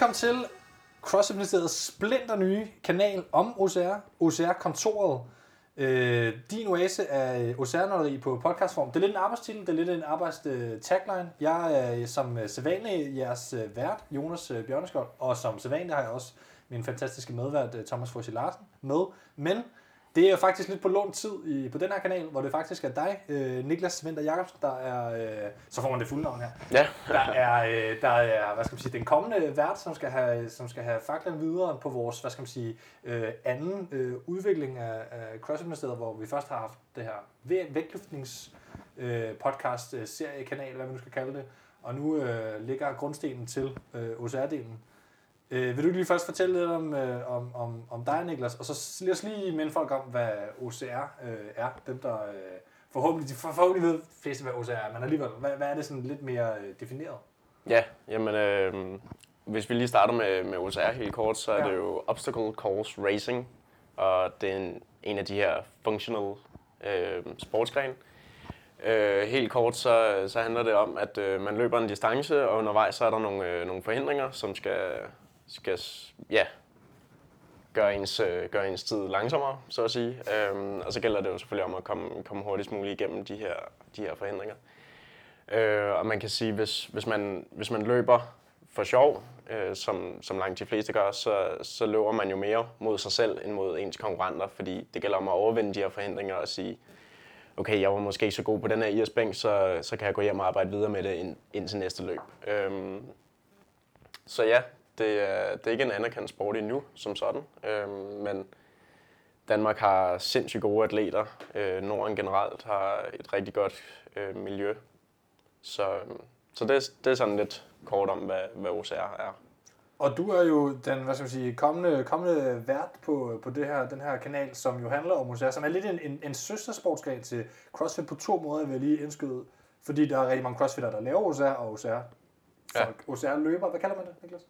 Velkommen til CrossFit Ministeriets splinter nye kanal om OCR, OCR-kontoret. Øh, din oase øh, af OCR-nørderi på podcastform. Det er lidt en arbejdstitel, det er lidt en arbejdstagline. Øh, jeg er øh, som sædvanlig jeres øh, vært, Jonas øh, og som sædvanlig har jeg også min fantastiske medvært, øh, Thomas Fossi Larsen, med. Men det er faktisk lidt på lånt tid i, på den her kanal, hvor det faktisk er dig, øh, Niklas Vinter Jacobsen, der er, øh, så får man det fulde navn her, Ja. der er, øh, der er hvad skal man sige, den kommende vært, som skal have, som skal have faklen videre på vores hvad skal man sige, øh, anden øh, udvikling af, af CrossFit-ministeriet, hvor vi først har haft det her væ- vægtløftnings øh, podcast øh, seriekanal, hvad man nu skal kalde det, og nu øh, ligger grundstenen til øh, OCR-delen. Øh, vil du lige først fortælle lidt om, øh, om, om, om dig, Niklas, og så lad os lige minde folk om, hvad OCR øh, er. Dem, der øh, forhåbentlig, de for- forhåbentlig ved fleste, hvad OCR er, men alligevel, hvad, hvad er det sådan lidt mere øh, defineret? Ja, jamen øh, hvis vi lige starter med, med OCR helt kort, så er Ja. det jo Obstacle Course Racing, og det er en, en af de her functional øh, sportsgrene. Øh, helt kort, så, så handler det om, at øh, man løber en distance, og undervejs så er der nogle, øh, nogle forhindringer, som skal, skal ja, gøre ens, øh, gøre ens tid langsommere, så at sige. Øhm, og så gælder det jo selvfølgelig om at komme, komme hurtigst muligt igennem de her, de her forhindringer. Øh, og man kan sige, hvis, hvis, man, hvis man løber for sjov, øh, som, som langt de fleste gør, så, så løber man jo mere mod sig selv end mod ens konkurrenter, fordi det gælder om at overvinde de her forhindringer og sige, okay, jeg var måske ikke så god på den her IS-bænk, så, så kan jeg gå hjem og arbejde videre med det ind, ind til næste løb. Øhm, så ja, det er, det er ikke en anerkendt sport endnu som sådan, øhm, men Danmark har sindssygt gode atleter. Øh, Norden generelt har et rigtig godt øh, miljø. Så, så det, er- det er sådan lidt kort om, hvad, hvad OCR er. Og du er jo den, hvad skal man sige, kommende, kommende vært på, på det her, den her kanal, som jo handler om OCR, som er lidt en, en, en søstersportsgren til CrossFit på to måder, vil jeg lige indskyde. Fordi der er rigtig mange crossfitter, der laver OCR og OCR. Ja. Folk. OCR-løber, hvad kalder man det, Niklas?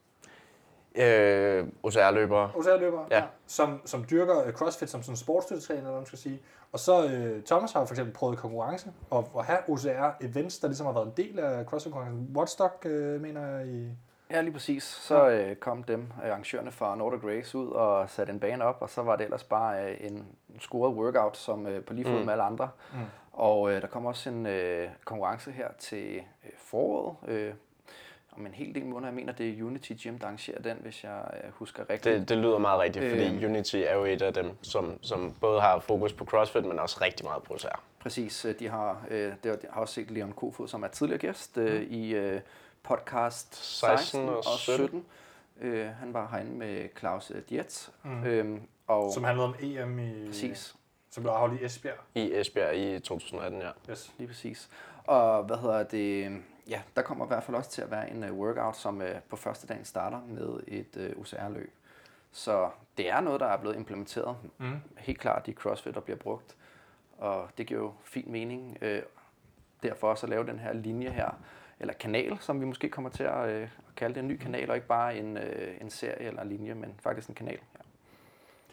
Øh, OCR-løbere. OCR-løbere, Ja. som, som dyrker øh, CrossFit som sådan en sportsstøttetræner, eller hvad man skal sige. Og så øh, Thomas har for eksempel prøvet konkurrence, og at have OCR-events, der ligesom har været en del af CrossFit-konkurrencen. Whatstock, øh, mener jeg, i... Ja, lige præcis. Så øh, kom dem, øh, arrangørerne fra Nordic Race, ud og satte en bane op, og så var det ellers bare øh, en scoret workout, som øh, på lige fod Mm. med alle andre. Mm. Og øh, der kommer også en øh, konkurrence her til øh, foråret, øh, om en hel del måneder. Jeg mener, det er Unity Gym, der arrangerer den, hvis jeg øh, husker rigtigt. Det, det lyder meget rigtigt, fordi Øhm. Unity er jo et af dem, som, som både har fokus på CrossFit, men også rigtig meget på OCR. Præcis, øh, de har, øh, det, jeg har også set Leon Kofod, som er tidligere gæst øh, i øh, podcast 16, 16 og og 17. 17. Øh, han var herinde med Claus øh, Dietz. Mm. Øhm, og Som handlede om EM i... præcis, Som blev afholdt i Esbjerg. I Esbjerg i 2018, ja. Yes. lige præcis. Og hvad hedder det? Ja, der kommer i hvert fald også til at være en uh, workout, som uh, på første dagen starter med et uh, OCR-løb. Så det er noget, der er blevet implementeret. Mm. Helt klart i CrossFit, der bliver brugt. Og det giver jo fin mening. Øh, derfor også at lave den her linje her, eller kanal, som vi måske kommer til at, øh, at kalde det en ny kanal, og ikke bare en, øh, en serie eller en linje, men faktisk en kanal. Ja.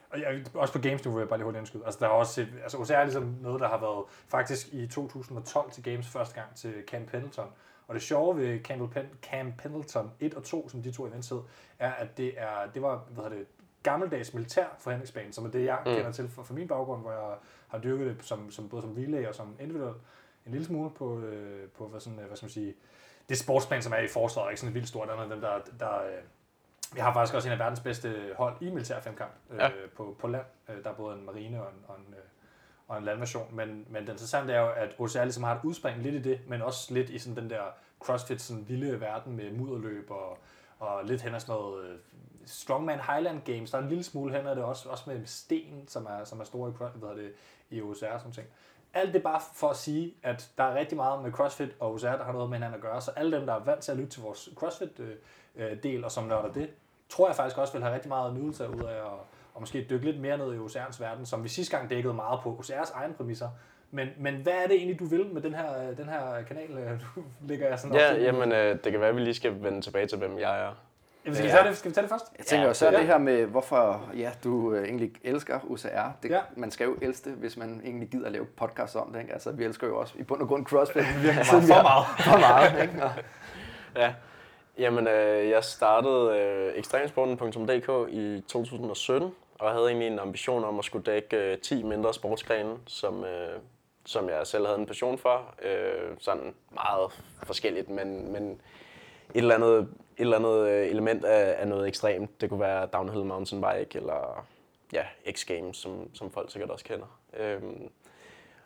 Og jeg, også på Games nu vil jeg bare lige hurtigt indskyde. Altså, der har også set, altså OCR er ligesom noget, der har været faktisk i 2012 til Games første gang til Camp Pendleton. Og det sjove ved Camp, Pen, Camp Pendleton 1 og 2, som de to events hed, er, at det, er, det var hvad hedder det, gammeldags militær forhandlingsbane, som er det, jeg mm. Kender til fra, fra min baggrund, hvor jeg har dyrket det som, som, både som relay og som individuel. En lille smule på, øh, på hvad, sådan, øh, hvad skal man sige, det sportsplan, som er i forsvaret, er ikke sådan vildt stort. Der er dem, der, der, øh, vi har faktisk også en af verdens bedste hold i militær femkamp øh, Ja. på, på land. Øh, der er både en marine og en, og en, øh, og en landversion. Men, men det interessante er jo, at OCR ligesom har et udspring lidt i det, men også lidt i sådan den der CrossFit sådan vilde verden med mudderløb og, og lidt hen ad sådan noget øh, Strongman Highland Games. Der er en lille smule hen ad det også, også med sten, som er, som er store i, hvad hedder det, i OCR og sådan ting. Alt det bare for at sige, at der er rigtig meget med CrossFit og OCR, der har noget med hinanden at gøre. Så alle dem, der er vant til at lytte til vores CrossFit-del øh, øh, og som nørder det, tror jeg faktisk også vil have rigtig meget nydelse ud af at og måske dykke lidt mere ned i OCR's verden, som vi sidste gang dækkede meget på OCR's egen præmisser. Men, men hvad er det egentlig, du vil med den her, den her kanal? Nu ligger jeg sådan op Ja, til. jamen øh, det kan være, at vi lige skal vende tilbage til, hvem jeg er. Jamen, skal, vi tage det, skal vi tage det først? Jeg tænker Ja, jo så ja. det her med, hvorfor ja, du øh, egentlig elsker UCR. Det, Ja. Man skal jo elske det, hvis man egentlig gider at lave podcast om det. Ikke? Altså, vi elsker jo også i bund og grund CrossFit. Virkelig meget. For meget. For meget, ikke? Og, Ja. Jamen, øh, jeg startede øh, ekstremsporten.dk i 2017, og havde egentlig en ambition om at skulle dække øh, 10 mindre sportsgrene, som, øh, som jeg selv havde en passion for. Øh, sådan meget forskelligt, men, men et eller andet, et eller andet øh, element af, af noget ekstremt. Det kunne være downhill mountain bike, eller ja, X-Games, som, som folk sikkert også kender. Øh,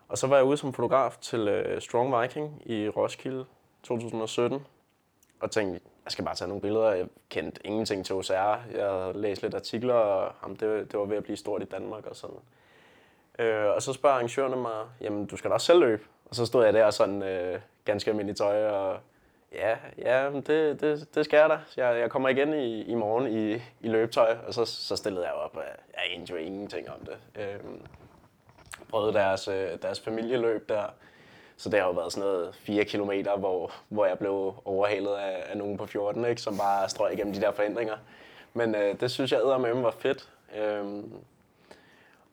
og så var jeg ude som fotograf til øh, Strong Viking i Roskilde 2017, og tænkte, jeg skal bare tage nogle billeder. Jeg kendte ingenting til OCR. Jeg læste lidt artikler, og jamen, det, det var ved at blive stort i Danmark og sådan. Øh, og så spørger arrangørerne mig, jamen du skal da også selv løbe. Og så stod jeg der sådan øh, ganske almindelig tøj, og ja, ja det, det, det skal jeg da. Jeg, jeg kommer igen i, i morgen i, i løbetøj, og så, så stillede jeg op, og jeg anede jo ingenting om det. Øh, prøvede deres, øh, deres familieløb der, så det har jo været sådan noget 4 km, hvor, hvor jeg blev overhalet af, af nogen på 14, ikke, som bare strøg igennem de der forhindringer. Men øh, det synes jeg med var fedt. Øhm,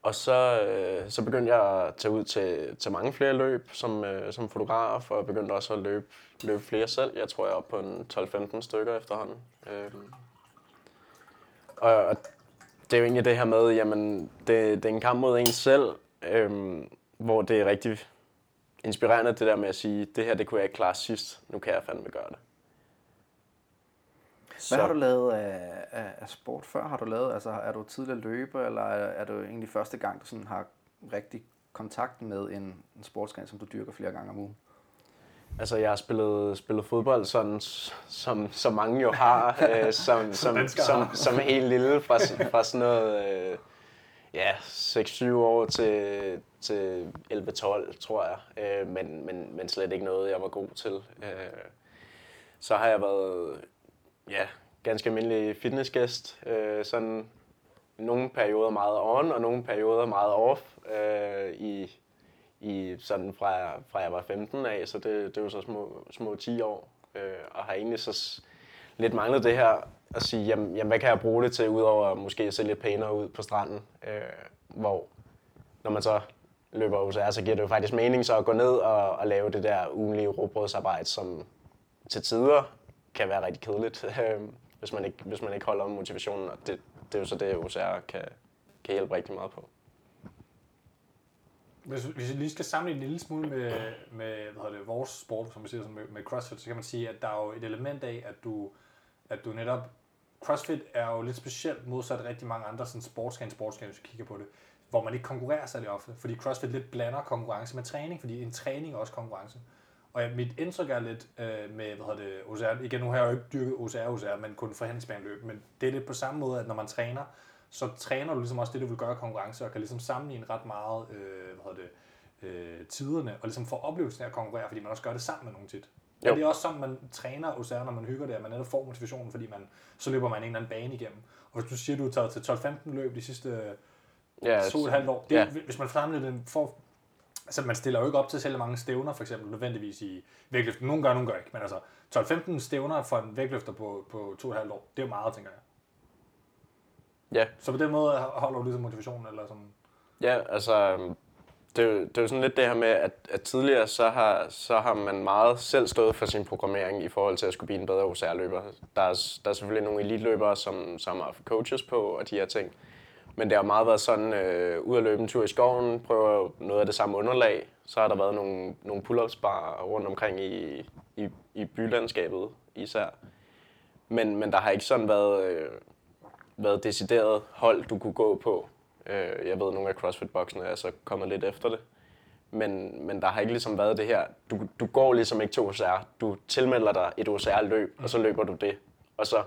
og så, øh, så begyndte jeg at tage ud til, til mange flere løb som, øh, som fotograf, og begyndte også at løbe, løbe flere selv. Jeg tror, jeg er oppe på en 12-15 stykker efterhånden. Øhm, og, og det er jo egentlig det her med, jamen, det, det er en kamp mod en selv, øhm, hvor det er rigtig inspirerende det der med at sige, det her det kunne jeg ikke klare sidst, nu kan jeg fandme gøre det. Så. Hvad har du lavet af, af, af sport før? Har du lavet, altså er du tidligere løber, eller er, er du egentlig første gang, du sådan har rigtig kontakt med en, en sportsgren, som du dyrker flere gange om ugen? Altså, jeg har spillet, spillet fodbold, sådan, som, som mange jo har, øh, som, som, som, som helt lille, fra, fra sådan noget, øh, ja, 6-7 år til, til 11-12, tror jeg. Øh, men, men, men slet ikke noget, jeg var god til. Øh, så har jeg været ja, ganske almindelig fitnessgæst. Øh, sådan nogle perioder meget on, og nogle perioder meget off øh, i, i sådan fra, fra jeg var 15 af, så det, det var så små, små 10 år. Øh, og har egentlig så lidt manglet det her at sige, jamen, jamen hvad kan jeg bruge det til, udover måske at se lidt pænere ud på stranden, øh, hvor når man så løber OCR, så giver det jo faktisk mening så at gå ned og, og lave det der ugenlige råbrødsarbejde, som til tider kan være rigtig kedeligt, øh, hvis, man ikke, hvis man ikke holder om motivationen, og det, det er jo så det, OCR kan, kan hjælpe rigtig meget på. Hvis, hvis vi lige skal sammenligne en lille smule med, med hvad det, vores sport, som vi siger, med, med CrossFit, så kan man sige, at der er jo et element af, at du, at du netop... CrossFit er jo lidt specielt modsat rigtig mange andre sådan sportsgren, sportsgren, hvis vi kigger på det, hvor man ikke konkurrerer særlig ofte, fordi CrossFit lidt blander konkurrence med træning, fordi en træning er også konkurrence. Og ja, mit indtryk er lidt øh, med, hvad hedder det, OCR, igen nu har jeg jo ikke dyrket OCR, OCR, men kun forhandlingsbaneløb, men det er lidt på samme måde, at når man træner, så træner du ligesom også det, du vil gøre konkurrence, og kan ligesom sammenligne ret meget, øh, hvad hedder det, øh, tiderne, og ligesom få oplevelsen af at konkurrere, fordi man også gør det sammen med nogen tit. Jo. Er det også sådan, man træner OCR, når man hygger det, at man netop får motivationen, fordi man, så løber man en eller anden bane igennem. Og hvis du siger, at du har taget til 12-15 løb de sidste ja, to og et halvt år, det, ja. hvis man sammenligner den for, altså man stiller jo ikke op til selv mange stævner, for eksempel nødvendigvis i vægtløft. Nogle gør, nogle gør ikke, men altså 12-15 stævner for en vægtløfter på, på to og et halvt år, det er jo meget, tænker jeg. Ja. Så på den måde holder du ligesom motivationen, eller sådan? Ja, altså, det er, jo, det er jo sådan lidt det her med, at, at tidligere så har, så har man meget selv stået for sin programmering i forhold til at skulle blive en bedre OCR-løber. Der er, der er selvfølgelig nogle elitløbere, som, som har coaches på og de her ting. Men det har meget været sådan, øh, ud at løbe en tur i skoven, prøve noget af det samme underlag. Så har der været nogle, nogle pull-ups bare rundt omkring i, i, i bylandskabet især. Men, men der har ikke sådan været, øh, været decideret hold, du kunne gå på. Øh, jeg ved, at nogle af CrossFit-boksene er så kommet lidt efter det. Men, men der har ikke ligesom været det her, du, du går ligesom ikke til OCR, du tilmelder dig et OCR-løb, og så løber du det. Og så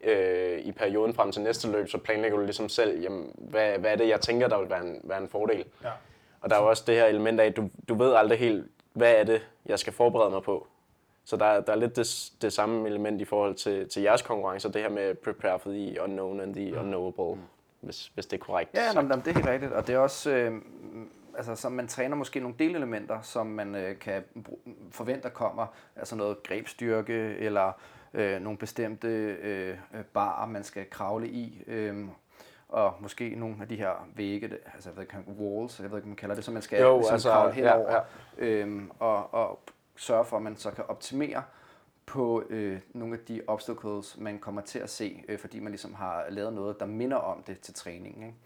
øh, i perioden frem til næste løb, så planlægger du ligesom selv, jamen, hvad, hvad er det, jeg tænker, der vil være en, være en fordel. Ja. Og der er jo også det her element af, at du, du ved aldrig helt, hvad er det, jeg skal forberede mig på. Så der, der er lidt det, det samme element i forhold til, til jeres konkurrencer, det her med prepare for the unknown and the unknowable, mm. Hvis, hvis det er korrekt. Ja, nå, det er helt rigtigt, og det er også, øh, altså så man træner måske nogle delelementer, som man øh, kan forvente kommer, altså noget grebstyrke, eller øh, nogle bestemte øh, barer, man skal kravle i, øh, og måske nogle af de her vægge, altså jeg ved ikke, walls, jeg ved ikke, man kalder det, som man skal jo, ligesom, altså, kravle henover, ja, ja. Øhm, og, og sørge for, at man så kan optimere på øh, nogle af de obstacles, man kommer til at se, øh, fordi man ligesom har lavet noget, der minder om det til træningen. Ikke?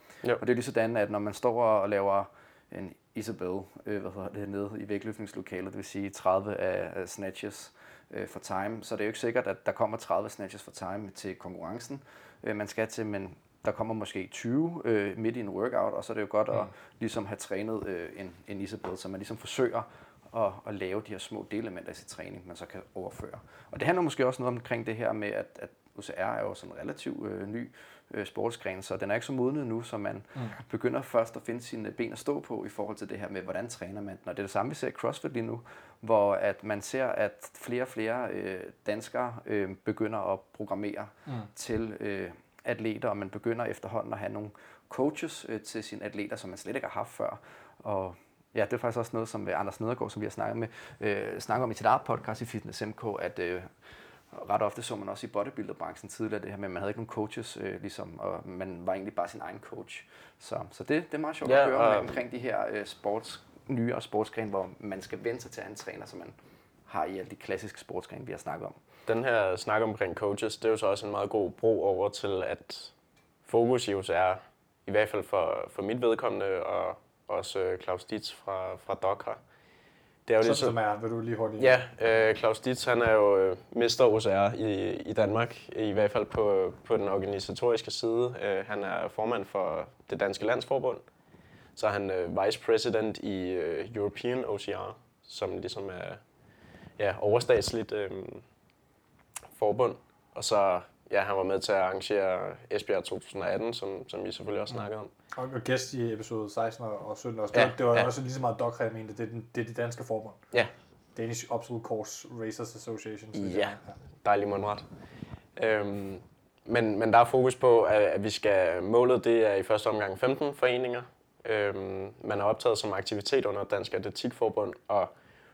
Og det er lige sådan, at når man står og laver en Isabel, øh, hvad hedder det, nede i vægtløftningslokalet, det vil sige 30 af, snatches øh, for time, så det er jo ikke sikkert, at der kommer 30 snatches for time til konkurrencen, øh, man skal til, men der kommer måske 20 øh, midt i en workout, og så er det jo godt at ligesom have trænet øh, en, en Isabel, så man ligesom forsøger at, at lave de her små delelementer i sit træning, man så kan overføre. Og det handler måske også noget omkring det her med, at, at UCR er jo sådan en relativt øh, ny øh, sportsgren, så den er ikke så modnet nu, så man mm. begynder først at finde sine ben at stå på i forhold til det her med, hvordan træner man den. Og det er det samme, vi ser i CrossFit lige nu, hvor at man ser, at flere og flere øh, danskere øh, begynder at programmere mm. til øh, atleter, og man begynder efterhånden at have nogle coaches øh, til sine atleter, som man slet ikke har haft før. Og ja, det er faktisk også noget, som Anders Nedergaard, som vi har snakket med, øh, snakker om i sit eget podcast i Fitness MK, at øh, ret ofte så man også i bodybuilderbranchen tidligere det her med, at man havde ikke nogen coaches, øh, ligesom, og man var egentlig bare sin egen coach. Så, så det, det er meget sjovt Ja, at høre og- omkring de her øh, sports, nyere sportsgrene, hvor man skal vende sig til at have en træner, som man har i alle de klassiske sportsgrene, vi har snakket om. Den her snak omkring coaches, det er jo så også en meget god bro over til, at fokus i er, i hvert fald for, for mit vedkommende, og også øh, Claus Dietz fra, fra Doc. Det er jo Som, ligesom, som er, vil du lige hurtigt... Ja, øh, Claus Dietz han er jo øh, mester OCR i, i Danmark, i hvert fald på, på den organisatoriske side. Øh, han er formand for det danske landsforbund. Så er han øh, vice president i øh, European OCR, som ligesom er ja, overstatsligt øh, forbund. Og så ja, han var med til at arrangere Esbjerg 2018, som, som vi selvfølgelig også snakkede om. Og, og gæst i episode 16 og og 17 også. Ja, Ja, det var ja. også lige så meget Docker, jeg mente. Det er, den, det er de danske forbund. Ja, Danish Absolute Course Racers Association. Ja. jeg. dejlig mundret. Øhm, men, men der er fokus på, at, at vi skal, målet det er i første omgang 15 foreninger. Øhm, man er optaget som aktivitet under Dansk Atletikforbund, og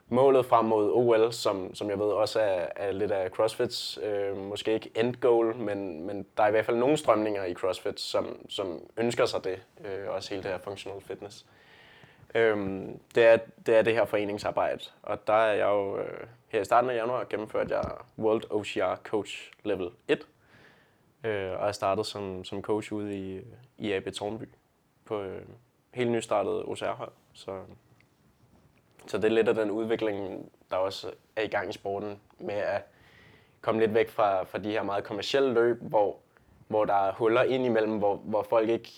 målet frem mod OL, som, som jeg ved også er, er lidt af CrossFits, øh, måske ikke end goal, men, men der er i hvert fald nogle strømninger i CrossFit, som, som ønsker sig det, øh, også hele det her functional fitness. Øhm, det, er, det er det her foreningsarbejde, og der er jeg jo øh, her i starten af januar gennemført jeg World OCR Coach Level 1, øh, og jeg startet som, som coach ude i, i AB Tornby på øh, helt nystartet OCR-hold. Så, så det er lidt af den udvikling, der også er i gang i sporten, med at komme lidt væk fra, fra de her meget kommercielle løb, hvor, hvor der er huller ind imellem, hvor, hvor folk ikke,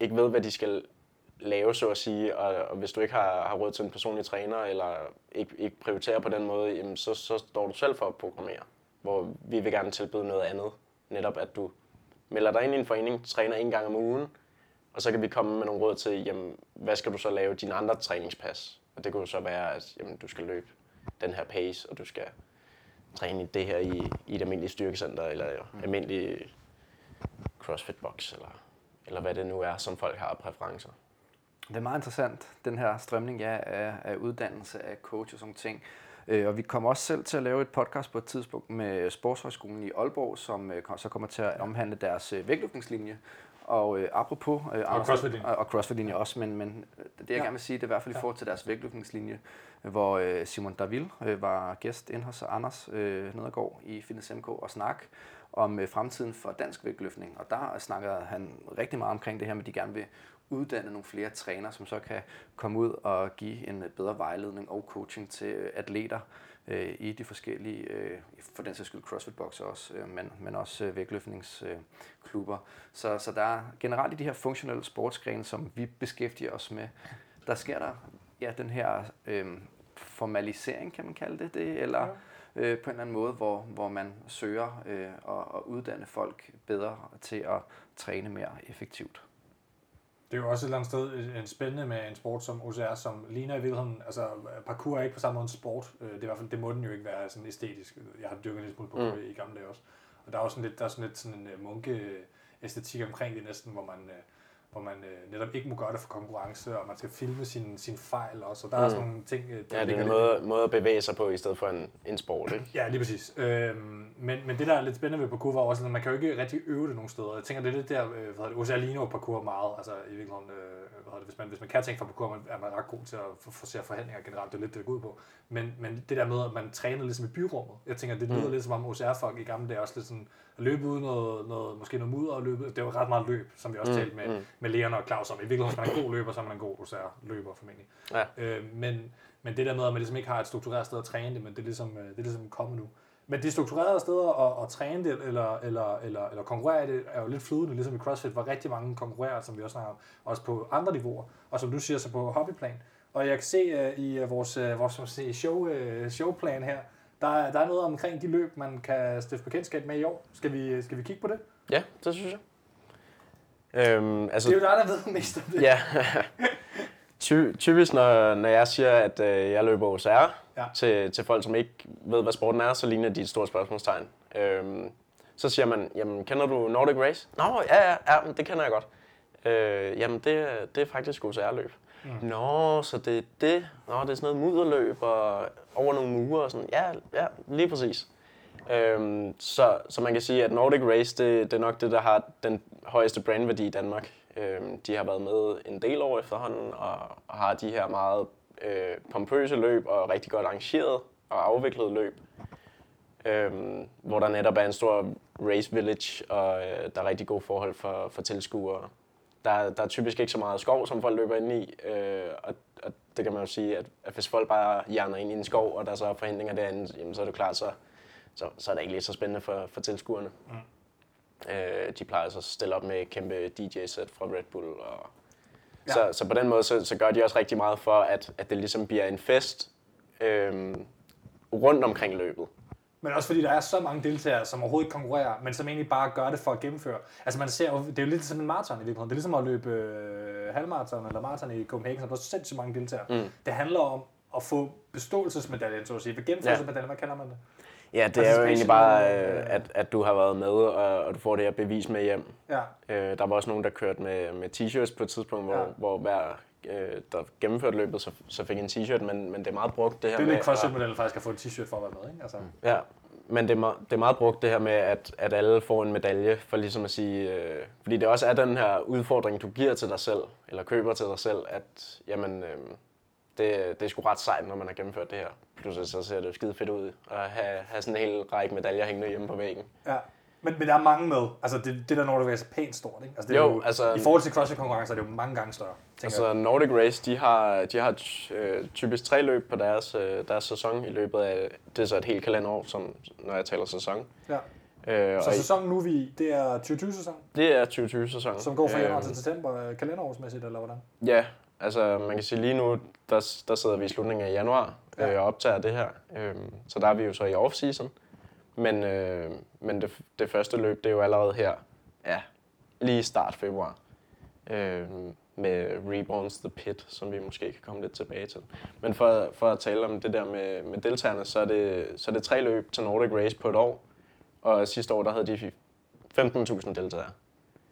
ikke ved, hvad de skal lave, så at sige, og, og hvis du ikke har, har råd til en personlig træner, eller ikke, ikke prioriterer på den måde, jamen så, så står du selv for at programmere. Hvor vi vil gerne tilbyde noget andet. Netop at du melder dig ind i en forening, træner en gang om ugen, og så kan vi komme med nogle råd til, jamen, hvad skal du så lave din andre træningspas? Og det kunne så være, at jamen, du skal løbe den her pace, og du skal træne i det her i, i et almindeligt styrkecenter, eller mm. almindelig CrossFit box, eller, eller hvad det nu er, som folk har præferencer. Det er meget interessant, den her strømning ja, af, af uddannelse af coach og sådan ting. Øh, og vi kommer også selv til at lave et podcast på et tidspunkt med Sportshøjskolen i Aalborg, som øh, så kommer til at omhandle deres øh, vægtløftningslinje. Og øh, apropos... Øh, Anders- CrossFit-linje. Og, og CrossFit-linje også, men, men det jeg Ja. gerne vil sige, det er i hvert fald i forhold til deres vægtløftningslinje, hvor øh, Simon Davil øh, var gæst inde hos Anders øh, Nedergaard i Fitness MK og snak om øh, fremtiden for dansk vægtløftning. Og der snakker han rigtig meget omkring det her med, at de gerne vil uddanne nogle flere trænere, som så kan komme ud og give en øh, bedre vejledning og coaching til øh, atleter øh, i de forskellige, øh, for den sags skyld CrossFit-bokser også, øh, men, men også øh, vægtløftningsklubber. Så, så der er generelt i de her funktionelle sportsgrene, som vi beskæftiger os med, der sker der ja, den her øh, formalisering, kan man kalde det det, eller øh, på en eller anden måde, hvor, hvor man søger øh, at, at uddanne folk bedre til at træne mere effektivt. Det er jo også et eller andet sted en spændende med en sport som OCR, som ligner i virkeligheden, altså parkour er ikke på samme måde en sport, Øh, det er i hvert fald, det må den jo ikke være sådan æstetisk. Jeg har dyrket lille smule parkour mm. i gamle dage også. Og der er også sådan lidt, der er sådan lidt sådan en øh, munke æstetik omkring det næsten, hvor man, øh, hvor man øh, netop ikke må gøre det for konkurrence, og man skal filme sin, sin fejl også, og der mm. er sådan nogle ting, øh, der Ja, det er en lidt- måde, måde at bevæge sig på, i stedet for en, en sport, ikke? Ja, lige præcis. Øhm, men, men det, der er lidt spændende ved parkour, var også, at man kan jo ikke rigtig øve det nogen steder. Jeg tænker, det er lidt der, øh, hvad hedder det, Oceanino parkour meget, altså i virkeligheden, øh, det, hvis man, hvis man kan tænke for parkour, man, er man ret god til at for- forsere forhandlinger generelt, det er lidt det, det går ud på. Men, men det der med, at man træner ligesom i byrummet, jeg tænker, det lyder mm. lidt som om OCR-folk i gamle dage også lidt sådan, at løbe ud noget, noget, måske noget mudder og løbe, det var ret meget løb, som vi også mm. talte med, mm. med Leon og Claus om. I virkeligheden, hvis man er en god løber, så er man en god OCR-løber formentlig. Ja. Øh, men, men det der med, at man ligesom ikke har et struktureret sted at træne det, men det er ligesom, øh, det er ligesom kommet nu. Men de strukturerede steder at, at træne det, eller, eller, eller, eller konkurrere det, er jo lidt flydende, ligesom i CrossFit, hvor rigtig mange konkurrerer, som vi også snakker om, også på andre niveauer, og som du siger, så på hobbyplan. Og jeg kan se uh, i uh, vores, uh, vores som siger, show, uh, showplan her, der, er- der er noget omkring de løb, man kan stifte bekendtskab med i år. Skal vi, skal vi kigge på det? Ja, det synes jeg. Øhm, altså, Det er jo dig, der ved mest om det. Ja. Ty- typisk, når, når jeg siger, at øh, jeg løber OCR Ja. til, til folk, som ikke ved, hvad sporten er, så ligner de et stort spørgsmålstegn. Øhm, så siger man, jamen, kender du Nordic Race? Nå, ja, ja, ja det kender jeg godt. Øh, jamen, det, det er faktisk OCR-løb. Mm. Nå, så det er det. Nå, det er sådan noget mudderløb og over nogle mure og sådan. Ja, ja, lige præcis. Øhm, så, så man kan sige, at Nordic Race, det, det er nok det, der har den højeste brandværdi i Danmark. Øhm, de har været med en del år efterhånden, og, og har de her meget øh, pompøse løb og rigtig godt arrangeret og afviklet løb. Øhm, hvor der netop er en stor race village, og øh, der er rigtig gode forhold for, for tilskuere. Der, er- der er typisk ikke så meget skov, som folk løber ind i, øh, og, og det kan man jo sige, at, at hvis folk bare hjerner ind i en skov, og der så er forhindringer derinde, jamen, så er det klart, så, så, så er det ikke lige så spændende for, for tilskuerne. Mm. Øh, de plejer så at stille op med kæmpe DJ-sæt fra Red Bull. Og Ja. ja. så, så på den måde, så, så gør de også rigtig meget for, at, at det ligesom bliver en fest øh, rundt omkring løbet. Men også fordi der er så mange deltagere, som overhovedet ikke konkurrerer, men som egentlig bare gør det for at gennemføre. Altså man ser jo, det er jo lidt som en maraton i virkeligheden. Det er ligesom at løbe øh, halvmaraton eller maraton i Copenhagen, så der er sindssygt mange deltagere. Mm. Det handler om at få beståelsesmedaljen, så at sige. Gennemførelsesmedaljen, hvad kalder man det? Ja, det er jo egentlig bare, øh, øh, at, at du har været med, og, og du får det her bevis med hjem. Ja, Øh, der var også nogen, der kørte med, med t-shirts på et tidspunkt, hvor, Ja. hvor hver, øh, der gennemførte løbet, så, så fik en t-shirt, men, men det er meget brugt det her det er med... lidt CrossFit-modellen faktisk at få en t-shirt for at være med, ikke? Altså, Ja, men det er, meget, det er meget brugt det her med, at, at alle får en medalje, for ligesom at sige, øh, fordi det også er den her udfordring, du giver til dig selv, eller køber til dig selv, at jamen, øh, det, det er sgu ret sejt, når man har gennemført det her. Pludselig så ser det skide fedt ud, at have, have sådan en hel række medaljer hængende hjemme på væggen. ja. Men, men der er mange med. Altså det, det der Nordic Race er pænt stort, ikke? Altså, det er Jo, jo, altså- I forhold til CrossFit-konkurrencer er det jo mange gange større. Altså Nordic Race, de har, de har øh, typisk tre løb på deres, øh, deres sæson i løbet af, det er så et helt kalenderår, som, når jeg taler sæson. jeg. Ja. Øh, Så sæsonen nu, vi det er 2020-sæson, det er 2020-sæson. som går fra januar Øhm, til september, øh, kalenderårsmæssigt, eller hvordan? Ja, altså man kan sige lige nu, der, der sidder vi i slutningen af januar Ja. øh, og optager det her. Øhm, så der er vi jo så i off-season. Men, øh, men det, det første løb, det er jo allerede her, ja, lige i start februar. Øh, med Reborns The Pit, som vi måske kan komme lidt tilbage til. Men for, for at tale om det der med, med deltagerne, så er, det, så er det tre løb til Nordic Race på et år. Og sidste år, der havde de 15.000 deltagere.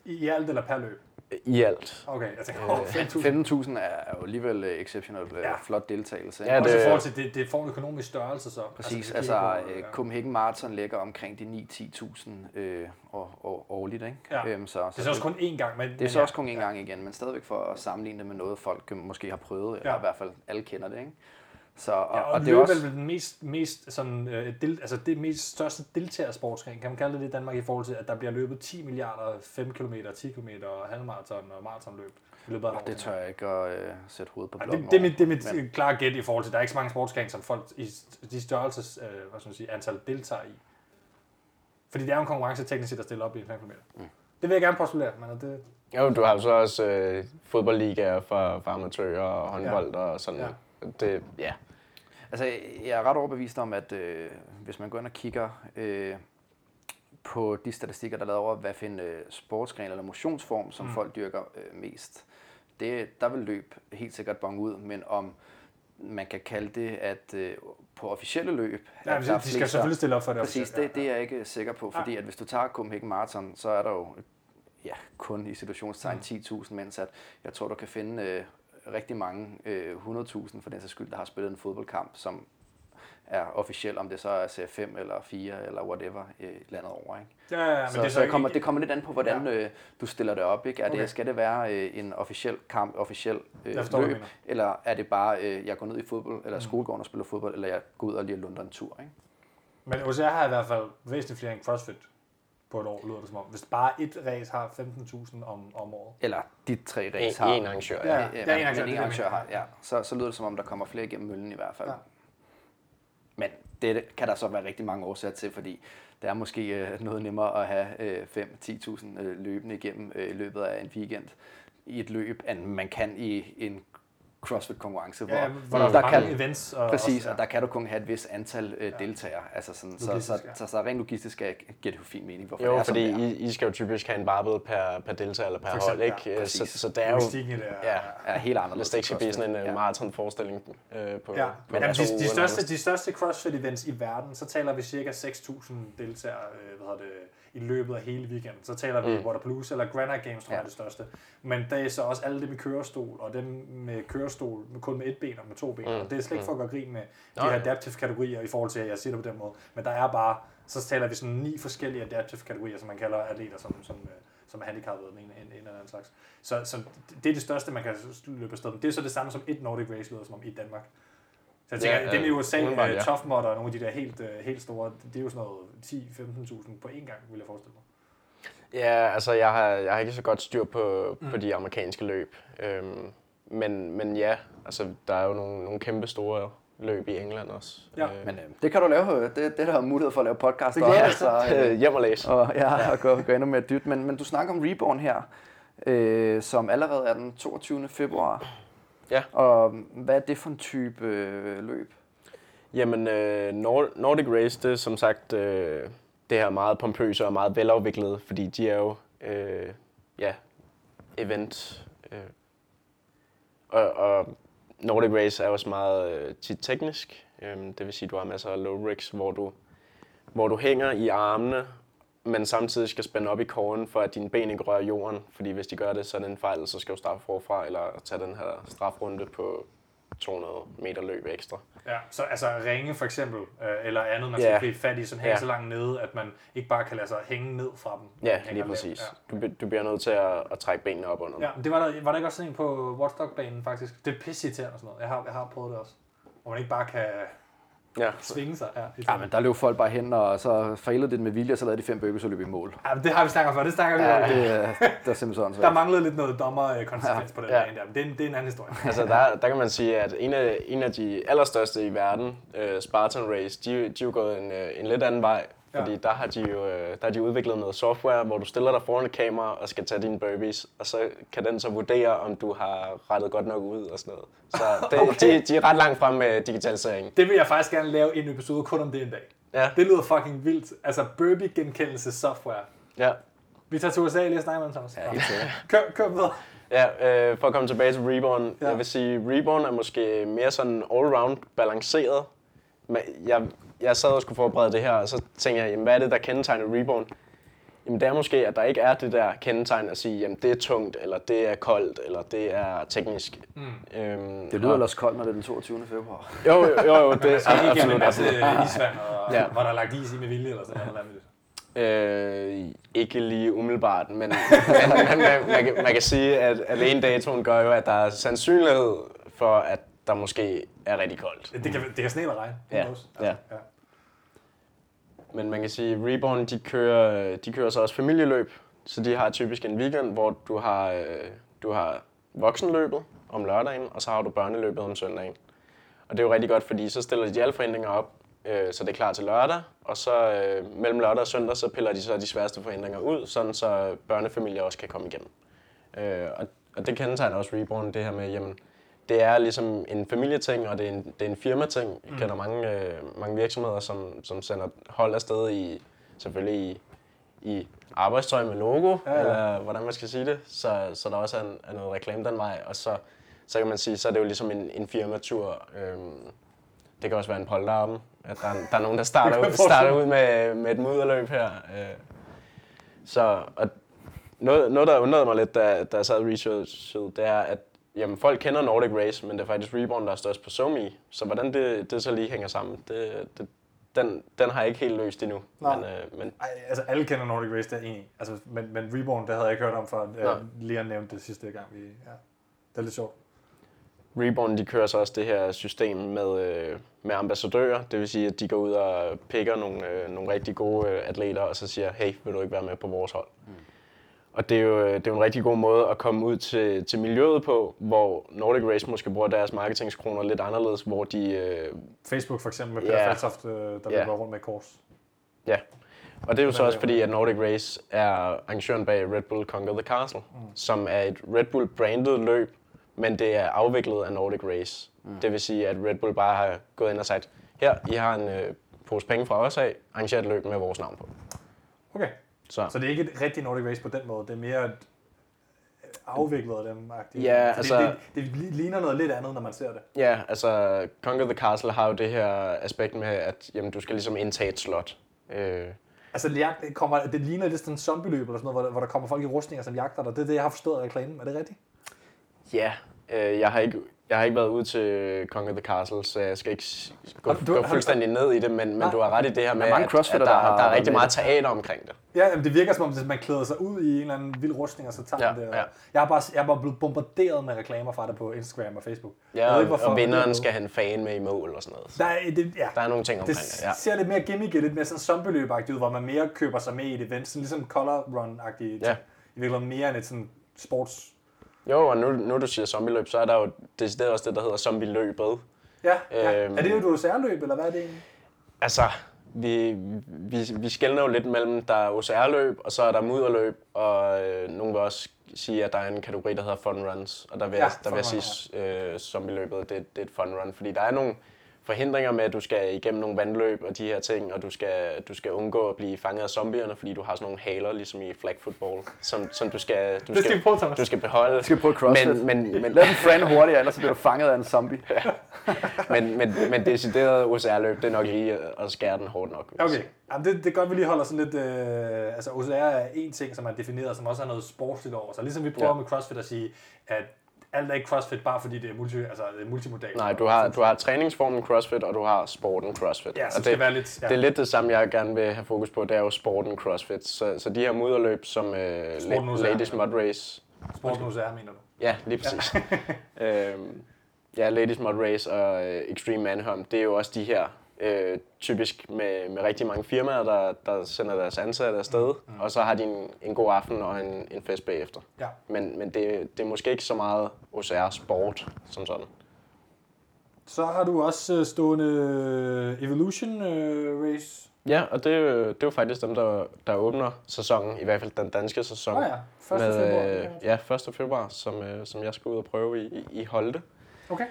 I, I alt eller per løb? I alt. Okay, jeg tænker, Øh, åh, 5.000. 15.000 er jo alligevel øh, exceptionelt øh, Ja. flot deltagelse. Ja, ikke? Også i det- forhold til, det, det får en økonomisk størrelse så. Præcis, det altså, kigger altså på, øh, ja. Copenhagen Marathon ligger omkring de 9-10.000 øh, år, år, årligt, ikke? Ja. Øhm, så, Det er så også kun én gang, men... det er så også kun en gang igen, men stadigvæk for at sammenligne det med noget, folk måske har prøvet, eller Ja. i hvert fald alle kender det, ikke? Så, og, Ja, og, og det det er også... vel den mest, mest sådan, øh, del, altså det mest største deltagersportsgren, kan man kalde det i Danmark i forhold til, at der bliver løbet 10 milliarder 5 km, 10 km, halvmarathon og maratonløb i løbet af år. Det tør jeg ikke at øh, sætte hovedet på blokken det, det, er mit, det er mit Men- men... klare gæt i forhold til, der er ikke så mange sportsgrene, som folk i de størrelses, øh, hvad skal man sige, antal deltager i. Fordi det er jo en konkurrence teknisk set at stille op i 5 km. Mm. Det vil jeg gerne postulere, men det, Jo, du har jo så også øh, fodboldligaer for, for amatører og håndbold ja. og sådan. Ja. Ja. Det, ja. Altså, jeg er ret overbevist om, at øh, hvis man går ind og kigger øh, på de statistikker, der er lavet over, hvad for en øh, sportsgren eller motionsform, som mm. folk dyrker øh, mest, det, der vil løb helt sikkert bonge ud, men om man kan kalde det, at øh, på officielle løb... ja, at de, der er de skal selvfølgelig stille op for det. Præcis, det, det er jeg ikke sikker på, fordi at hvis du tager Copenhagen Marathon, så er der jo ja, kun i situationstegn 10.000, mens at jeg tror, du kan finde øh, rigtig mange øh, 100.000 for den sags skyld, der har spillet en fodboldkamp, som er officiel, om det så er serie 5 eller 4 eller whatever i landet over. Ikke? Ja, ja, ja, men så, det er så, så kommer, ikke- det kommer lidt an på, hvordan Ja. øh, du stiller det op. Ikke? Er Okay. det, skal det være øh, en officiel kamp, officiel øh, forstår, løb, eller er det bare, øh, jeg går ned i fodbold, eller skolegården og spiller fodbold, eller jeg går ud og lige lunder en tur. Ikke? Men OCR har i hvert fald væsentligt flere end CrossFit på et år, lyder det som om. Hvis bare et race har 15.000 om, om året. Eller de tre En, race har. en arrangør, Ja. ja. Ja, Ja, en arrangør, en har, ja. Så, så lyder det som om, der kommer flere igennem møllen i hvert fald. Ja. Men det kan der så være rigtig mange årsager til, fordi det er måske øh, noget nemmere at have øh, 5-10.000 øh, løbende igennem øh, i løbet af en weekend i et løb, end man kan i en CrossFit-konkurrence, hvor, Ja, hvor der, der er mange kan, events. Og, Præcis, også, og der kan du kun have et vis antal øh, deltagere. Altså sådan, så, så, ja. så, så, rent logistisk skal- giver det jo fin mening, hvorfor Jo, det er, fordi. I, I skal jo typisk have en barbed per, per deltager eller per For hold, eksempel, ikke? ja, så, så det er jo... Er, Ja, er helt anderledes. hvis det ikke skal blive sådan en Ja. ja. maratonforestilling øh, på, Ja, på men jamen, de, de, største, de største CrossFit-events i verden, så taler vi cirka 6.000 deltagere øh, hvad hedder det, i løbet af hele weekenden. Så taler vi mm. Waterpalooza eller Granite Games, tror jeg Ja. er det største. Men det er så også alle dem med kørestol, og dem med kørestol med kun med et ben og med to ben. Mm. Og det er slet ikke for at gøre grin med de her adaptive kategorier i forhold til, at jeg siger det på den måde. Men der er bare, så taler vi sådan ni forskellige adaptive kategorier, som man kalder atleter, som, som, øh, som er af den ene en, en eller anden slags. Så, så det er det største, man kan løbe afsted med. Det er så det samme som et Nordic Race, lyder som om i Danmark. Så jeg tænker, Ja, ja, dem i ja, USA, uh, ja. Tough Mudder og nogle af de der helt, uh, helt store, det er jo sådan noget 10-15.000 på én gang, vil jeg forestille mig. Ja, altså jeg har, jeg har ikke så godt styr på, mm. på de amerikanske løb. Øhm, men, men ja, altså der er jo nogle, nogle kæmpe store løb i England også. Ja, Øh, Men øh, det kan du lave, øh, det, det der har mulighed for at lave podcast Det om. jeg. altså, øh, øh, hjem og læse. og, ja, og gå, gå endnu mere dybt. Men, men du snakker om Reborn her, øh, som allerede er den 22. februar. Ja. Og hvad er det for en type øh, løb? Jamen, øh, Nord- Nordic Race, det er som sagt øh, det her meget pompøse og meget velafviklede, fordi de er jo øh, ja, event. Øh. Og, og Nordic Race er også meget øh, tit teknisk. Øh, det vil sige, at du har masser af low rigs, hvor du, hvor du hænger i armene, men samtidig skal spænde op i kåren, for at dine ben ikke rører jorden. Fordi hvis de gør det, så er det en fejl, så skal du starte forfra, eller tage den her strafrunde på 200 meter løb ekstra. Ja, så altså ringe for eksempel, øh, eller andet, man skal Ja. gribe fat i, som hænger Ja. så langt nede, at man ikke bare kan lade sig hænge ned fra dem. Ja, lige præcis. Ja. Du, du bliver nødt til at, at trække benene op under. Ja, men det var der, var der ikke også sådan en på Watchdog-banen faktisk? Det er pisse irriterende og sådan noget. Jeg har, jeg har prøvet det også. Hvor man ikke bare kan ja. svinge sig. Ja, Ja, men der løb folk bare hen, og så failede det med vilje, og så lavede de fem burpees og løb i mål. ja, men det har vi snakket om før. Det snakker vi Ja, om. det, er- det er simpelthen sådan. Der Så. manglede lidt noget dommerkonsekvens på den Ja. der, men det er, en, det er en anden historie. Altså der, der kan man sige, at en af, en af de allerstørste i verden, uh, Spartan Race, de, de er jo gået en, øh, en lidt anden vej. Fordi Ja. der har de jo øh, der har de udviklet noget software, hvor du stiller dig foran et kamera og skal tage dine burpees, og så kan den så vurdere, om du har rettet godt nok ud og sådan noget. Så det, Okay. de, de er ret langt frem med digitalisering. Det vil jeg faktisk gerne lave en episode kun om det en dag. Ja, Det lyder fucking vildt. Altså Burpee genkendelse software. ja. Vi tager til USA lige og snakker dem, Thomas. Ja. Kør, kør videre. Ja, øh, for at komme tilbage til Reborn. Ja. Jeg vil sige, Reborn er måske mere sådan all-round balanceret. Men jeg, jeg sad og skulle forberede det her, og så tænkte jeg, jamen, hvad er det, der kendetegner Reborn? Jamen det er måske, at der ikke er det der kendetegn at sige, jamen det er tungt, eller det er koldt, eller det er teknisk. Mm. Øhm, Det lyder og- ellers koldt, når det er den 22. februar. Jo, jo, jo, jo det er Så ikke en absolut. masse isvand, og, ja. Hvor der er lagt is i med vilje eller sådan noget. Øh, ikke lige umiddelbart, men, men, men man, man, kan, man kan sige, at alene datoen gør jo, at der er sandsynlighed for, at der måske er rigtig koldt. Det kan, det kan sne eller regne. Ja, knows? ja. ja. Men man kan sige, at Reborn de kører, de kører så også familieløb, så de har typisk en weekend, hvor du har, øh, du har voksenløbet om lørdagen, og så har du børneløbet om søndagen. Og det er jo rigtig godt, fordi så stiller de alle forhindringer op, øh, så det er klar til lørdag, og så øh, mellem lørdag og søndag, så piller de så de sværeste forhindringer ud, sådan så børnefamilier også kan komme igennem. Øh, og, og det kendetegner også Reborn, det her med, jamen, det er ligesom en familieting, og det er en, det er en firmating. Jeg kender mange, øh, mange virksomheder, som, som sender hold afsted i, selvfølgelig i, i arbejdstøj med logo, Ja, ja, eller hvordan man skal sige det, så, så der også er, en, er noget reklame den vej, og så, så kan man sige, så er det jo ligesom en, en firmatur. Øhm, det kan også være en polterappen, at der, er- der er nogen, der starter, ud, starter ud med, med et mudderløb her. Øh. Så, og noget, noget, der undrede mig lidt, da, da jeg sad og researchede, det er, at jamen, folk kender Nordic Race, men det er faktisk Reborn, der er størst på SoMe. Så hvordan det, det så lige hænger sammen, det, det, den, den har jeg ikke helt løst endnu. Nej. Men, øh, men Ej, altså alle kender Nordic Race, det er enig. Altså, men, men Reborn, det havde jeg ikke hørt om før. Øh, Leon nævnte det sidste gang. Vi, ja. Det er lidt sjovt. Reborn de kører så også det her system med, øh, med ambassadører. Det vil sige, at de går ud og picker nogle, øh, nogle rigtig gode øh, atleter, og så siger, hey, vil du ikke være med på vores hold? Mm. Og det er, jo, det er jo en rigtig god måde at komme ud til, til miljøet på, hvor Nordic Race måske bruger deres marketingskroner lidt anderledes, hvor de... Øh, Facebook for eksempel med Ja. Peter Faltoft, øh, der Ja. løber rundt med kors. ja. Og det er jo så også fordi, at Nordic Race er arrangøren bag Red Bull Conquer the Castle, mm. som er et Red Bull branded løb, men det er afviklet af Nordic Race. Mm. Det vil sige, at Red Bull bare har gået ind og sagt, her, I har en øh, pose penge fra os af, arrangerer et løb med vores navn på. Okay. Så, Så det er ikke et rigtigt Nordic Race på den måde. Det er mere et øh, afviklet af dem. -agtigt. Ja, Fordi altså- Det, det, det, ligner noget lidt andet, når man ser det. ja, altså Conquer the Castle har jo det her aspekt med, at jamen, du skal ligesom indtage et slot. Øh, Altså, det, kommer, det ligner lidt sådan en zombie-løb eller sådan noget, hvor der, hvor der kommer folk i rustninger, som jagter dig. Det er det, jeg har forstået af reklamen. Er det rigtigt? ja, øh, jeg har ikke jeg har ikke været ude til Conquer the Castle, så jeg skal ikke gå, du- du, gå fuldstændig ned i det, men, men Nej. du har ret i det her med, mange at, at der, der der er rigtig meget det. teater omkring det. Ja, jamen, det virker som om, at man klæder sig ud i en eller anden vild rustning, og så tager Ja, det. ja. Jeg, har bare, jeg er bare blevet bombarderet med reklamer fra det på Instagram og Facebook. Ja, Jeg ved og, ikke, hvorfor, og det er vinderen skal have en fan med i mål og sådan noget. Der er, det, ja. Der er nogle ting Det omkring det, ja. ser lidt mere gimmicky, lidt mere sådan zombie ud, hvor man mere køber sig med i et event, sådan ligesom Color Run-agtigt. Ja. I virkeligheden mere end et sådan sports... Jo, og nu, nu du siger zombieløb, så er der jo decideret også det, der hedder zombieløbet. Ja, ja. Øhm. Er det jo et OCR-løb, eller hvad er det egentlig? Altså, vi, vi, vi skældner jo lidt mellem, der er OCR-løb, og så er der mudderløb, og øh, nogen vil også sige, at der er en kategori, der hedder fun runs, og der vil, Ja, der vil jeg sige, øh, zombieløbet, det, det er et fun run, fordi der er nogle forhindringer med, at du skal igennem nogle vandløb og de her ting, og du skal, du skal undgå at blive fanget af zombierne, fordi du har sådan nogle haler, ligesom i flag football, som, som du skal, du Det skal prøve, Thomas. du skal beholde. Jeg skal prøve CrossFit. Men, men, men, Lad den friend hurtigere, ellers så bliver du fanget af en zombie. men, men, men decideret OCR-løb, det er nok lige at skære den hårdt nok. Okay, sige. Jamen, det, det er godt, at vi lige holder sådan lidt... Øh, altså, OCR er en ting, som er defineret, som også har noget sportsligt over sig. Ligesom vi prøver Ja. med CrossFit at sige, at alt er ikke CrossFit, bare fordi det er, multi, altså, det er multimodal. Nej, du har, du har træningsformen CrossFit, og du har sporten CrossFit. Ja, så det skal være lidt... Ja. det er lidt det samme, jeg gerne vil have fokus på, det er jo sporten CrossFit. Så, så de her mudderløb som øh, Sporten Ladies Mud Race. Sporten OCR, mener du? Ja, lige præcis. øhm, ja, Ladies Mud Race og øh, Extreme Manhunt, det er jo også de her øh, typisk med, med rigtig mange firmaer, der, der sender deres ansatte afsted, mm. og så har de en, en god aften og en, en fest bagefter. Ja. Men, men det, det er måske ikke så meget OCR-sport som sådan. Så har du også øh, stående øh, Evolution øh, Race. Ja, og det er jo, det er jo faktisk dem, der, der åbner sæsonen, i hvert fald den danske sæson. Åh ja, 1. med, februar. øh, ja, 1. februar, som, øh, som jeg skal ud og prøve i, i- i Holte. Okay.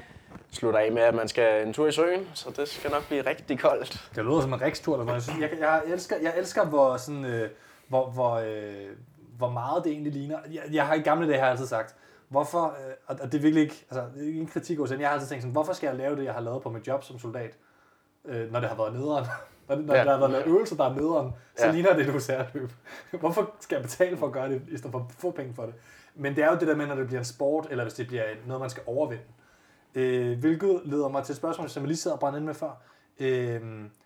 Slutter af med, at man skal en tur i søen, så det skal nok blive rigtig koldt. Det lyder som en rikstur eller noget. Jeg, jeg, elsker, jeg elsker, hvor, sådan, øh, hvor, hvor, øh, hvor meget det egentlig ligner. Jeg, jeg har i gamle dage har jeg altid sagt, hvorfor, øh, og det er virkelig ikke, altså, det er ikke en kritik hos jeg har altid tænkt sådan, hvorfor skal jeg lave det, jeg har lavet på mit job som soldat, øh, når det har været nederen? Når, det, når Ja. der har været lavet øvelser, der er nederen, så Ja. ligner det et UCR-løb. Hvorfor skal jeg betale for at gøre det, i stedet for at få penge for det? Men det er jo det der med, når det bliver en sport, eller hvis det bliver noget, man skal overvinde. Øh, hvilket leder mig til et spørgsmål, som jeg lige sidder og brænder ind med før. Øh,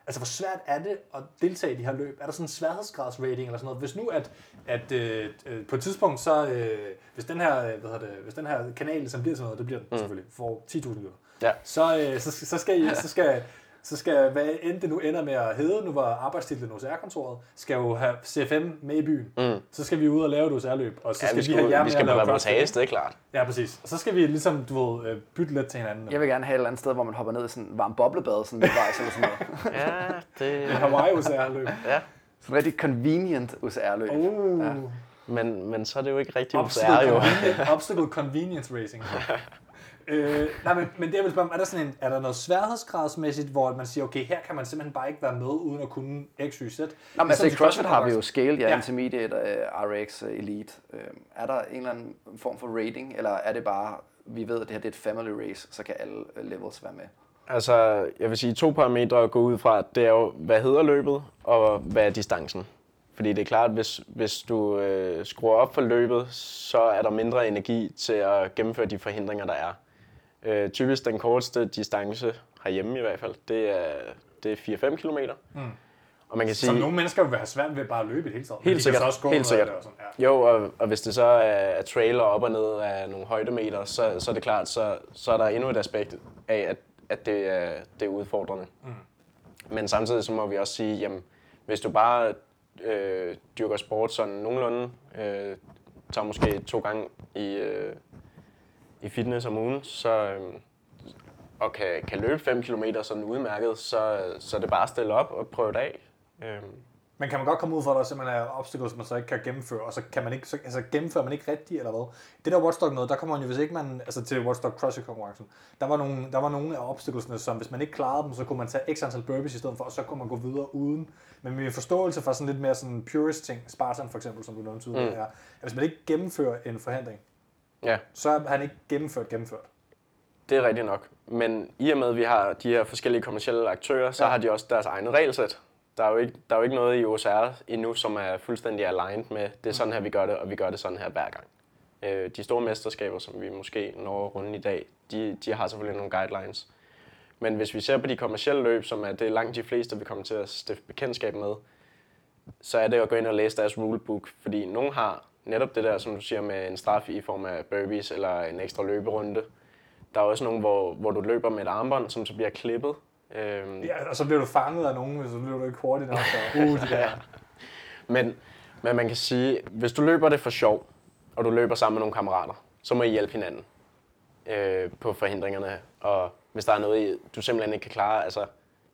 altså, hvor svært er det at deltage i de her løb? Er der sådan en sværhedsgradsrating eller sådan noget? Hvis nu, at, at øh, øh, på et tidspunkt, så øh, hvis, den her, øh, hvad hedder det, hvis den her kanal, som bliver sådan noget, det bliver den mm. selvfølgelig, får 10.000 lytter, Ja. så, øh, så, så, skal, I, så skal så skal, hvad end det nu ender med at hedde, nu var arbejdstitlen OCR-kontoret, skal jo have CFM med i byen. Mm. Så skal vi ud og lave et OCR-løb, og så Ja, skal vi vi, skal, have jer vi med skal at på lave CrossFit. det er klart. Ja, præcis. Og så skal vi ligesom, du ved, øh, bytte lidt til hinanden. Jeg vil gerne have et eller andet sted, hvor man hopper ned i sådan en varm boblebad, sådan midtvejs eller sådan noget. Ja, det... En Hawaii OCR-løb. Ja, Sådan en rigtig convenient OCR-løb. Uh. Ja. men, men så er det jo ikke rigtig OCR, jo. obstacle convenience racing. Øh, nej, men, men det jeg vil spørge om, er der, sådan en, er der noget sværhedsgradsmæssigt, hvor man siger, okay, her kan man simpelthen bare ikke være med, uden at kunne X, Y, Z? Nå, men altså i CrossFit har vi jo scale, ja, Ja. intermediate, uh, RX, uh, elite. Uh, er der en eller anden form for rating, eller er det bare, vi ved, at det her det er et family race, så kan alle uh, levels være med? Altså, jeg vil sige to parametre at gå ud fra. Det er jo, hvad hedder løbet, og hvad er distancen. Fordi det er klart, hvis, hvis du øh, skruer op for løbet, så er der mindre energi til at gennemføre de forhindringer, der er. Øh, typisk den korteste distance herhjemme i hvert fald, det er, det er 4-5 km. Mm. Og man kan sige, Som nogle mennesker vil have svært ved bare at løbe i det hele taget. Helt sikkert. Så også gå Helt sikkert. Og sådan, ja. Jo, og, og hvis det så er, er trailer op og ned af nogle højdemeter, så, så er det klart, så, så er der endnu et aspekt af, at, at det, er, det er udfordrende. Mm. Men samtidig så må vi også sige, jamen, hvis du bare øh, dyrker sport sådan nogenlunde, øh, tager måske to gange i, øh, i fitness om ugen, så, øh, og kan, kan løbe 5 km sådan udmærket, så, så er det bare at stille op og prøve det af. Øh, Men kan man godt komme ud for, at der simpelthen er obstacles, man så ikke kan gennemføre, og så kan man ikke, så, altså gennemfører man ikke rigtigt, eller hvad? Det der Watchdog noget, der kommer man jo, hvis ikke man, altså til Watchdog CrossFit konkurrencen, der var nogle, der var nogle af obstaclesne, som hvis man ikke klarede dem, så kunne man tage x antal burpees i stedet for, og så kunne man gå videre uden. Men med forståelse for sådan lidt mere sådan purist ting, Spartan for eksempel, som du nævnte tidligere, mm. er, at hvis man ikke gennemfører en forhindring, ja. så er han ikke gennemført gennemført. Det er rigtigt nok. Men i og med, at vi har de her forskellige kommersielle aktører, så Ja. har de også deres egne regelsæt. Der er, jo ikke, der er jo ikke noget i OSR endnu, som er fuldstændig aligned med, det er sådan her, vi gør det, og vi gør det sådan her hver gang. Øh, De store mesterskaber, som vi måske når rundt i dag, de, de har selvfølgelig nogle guidelines. Men hvis vi ser på de kommercielle løb, som er det langt de fleste, vi kommer til at stifte bekendtskab med, så er det at gå ind og læse deres rulebook. Fordi nogen har netop det der, som du siger, med en straf i form af burpees eller en ekstra løberunde. Der er også nogle, hvor, hvor du løber med et armbånd, som så bliver klippet. Øhm, Ja, og så bliver du fanget af nogen, hvis du ikke hurtigt nok. Så, uh, de der. men, men man kan sige, hvis du løber det for sjov, og du løber sammen med nogle kammerater, så må I hjælpe hinanden øh, på forhindringerne. Og hvis der er noget, du simpelthen ikke kan klare, altså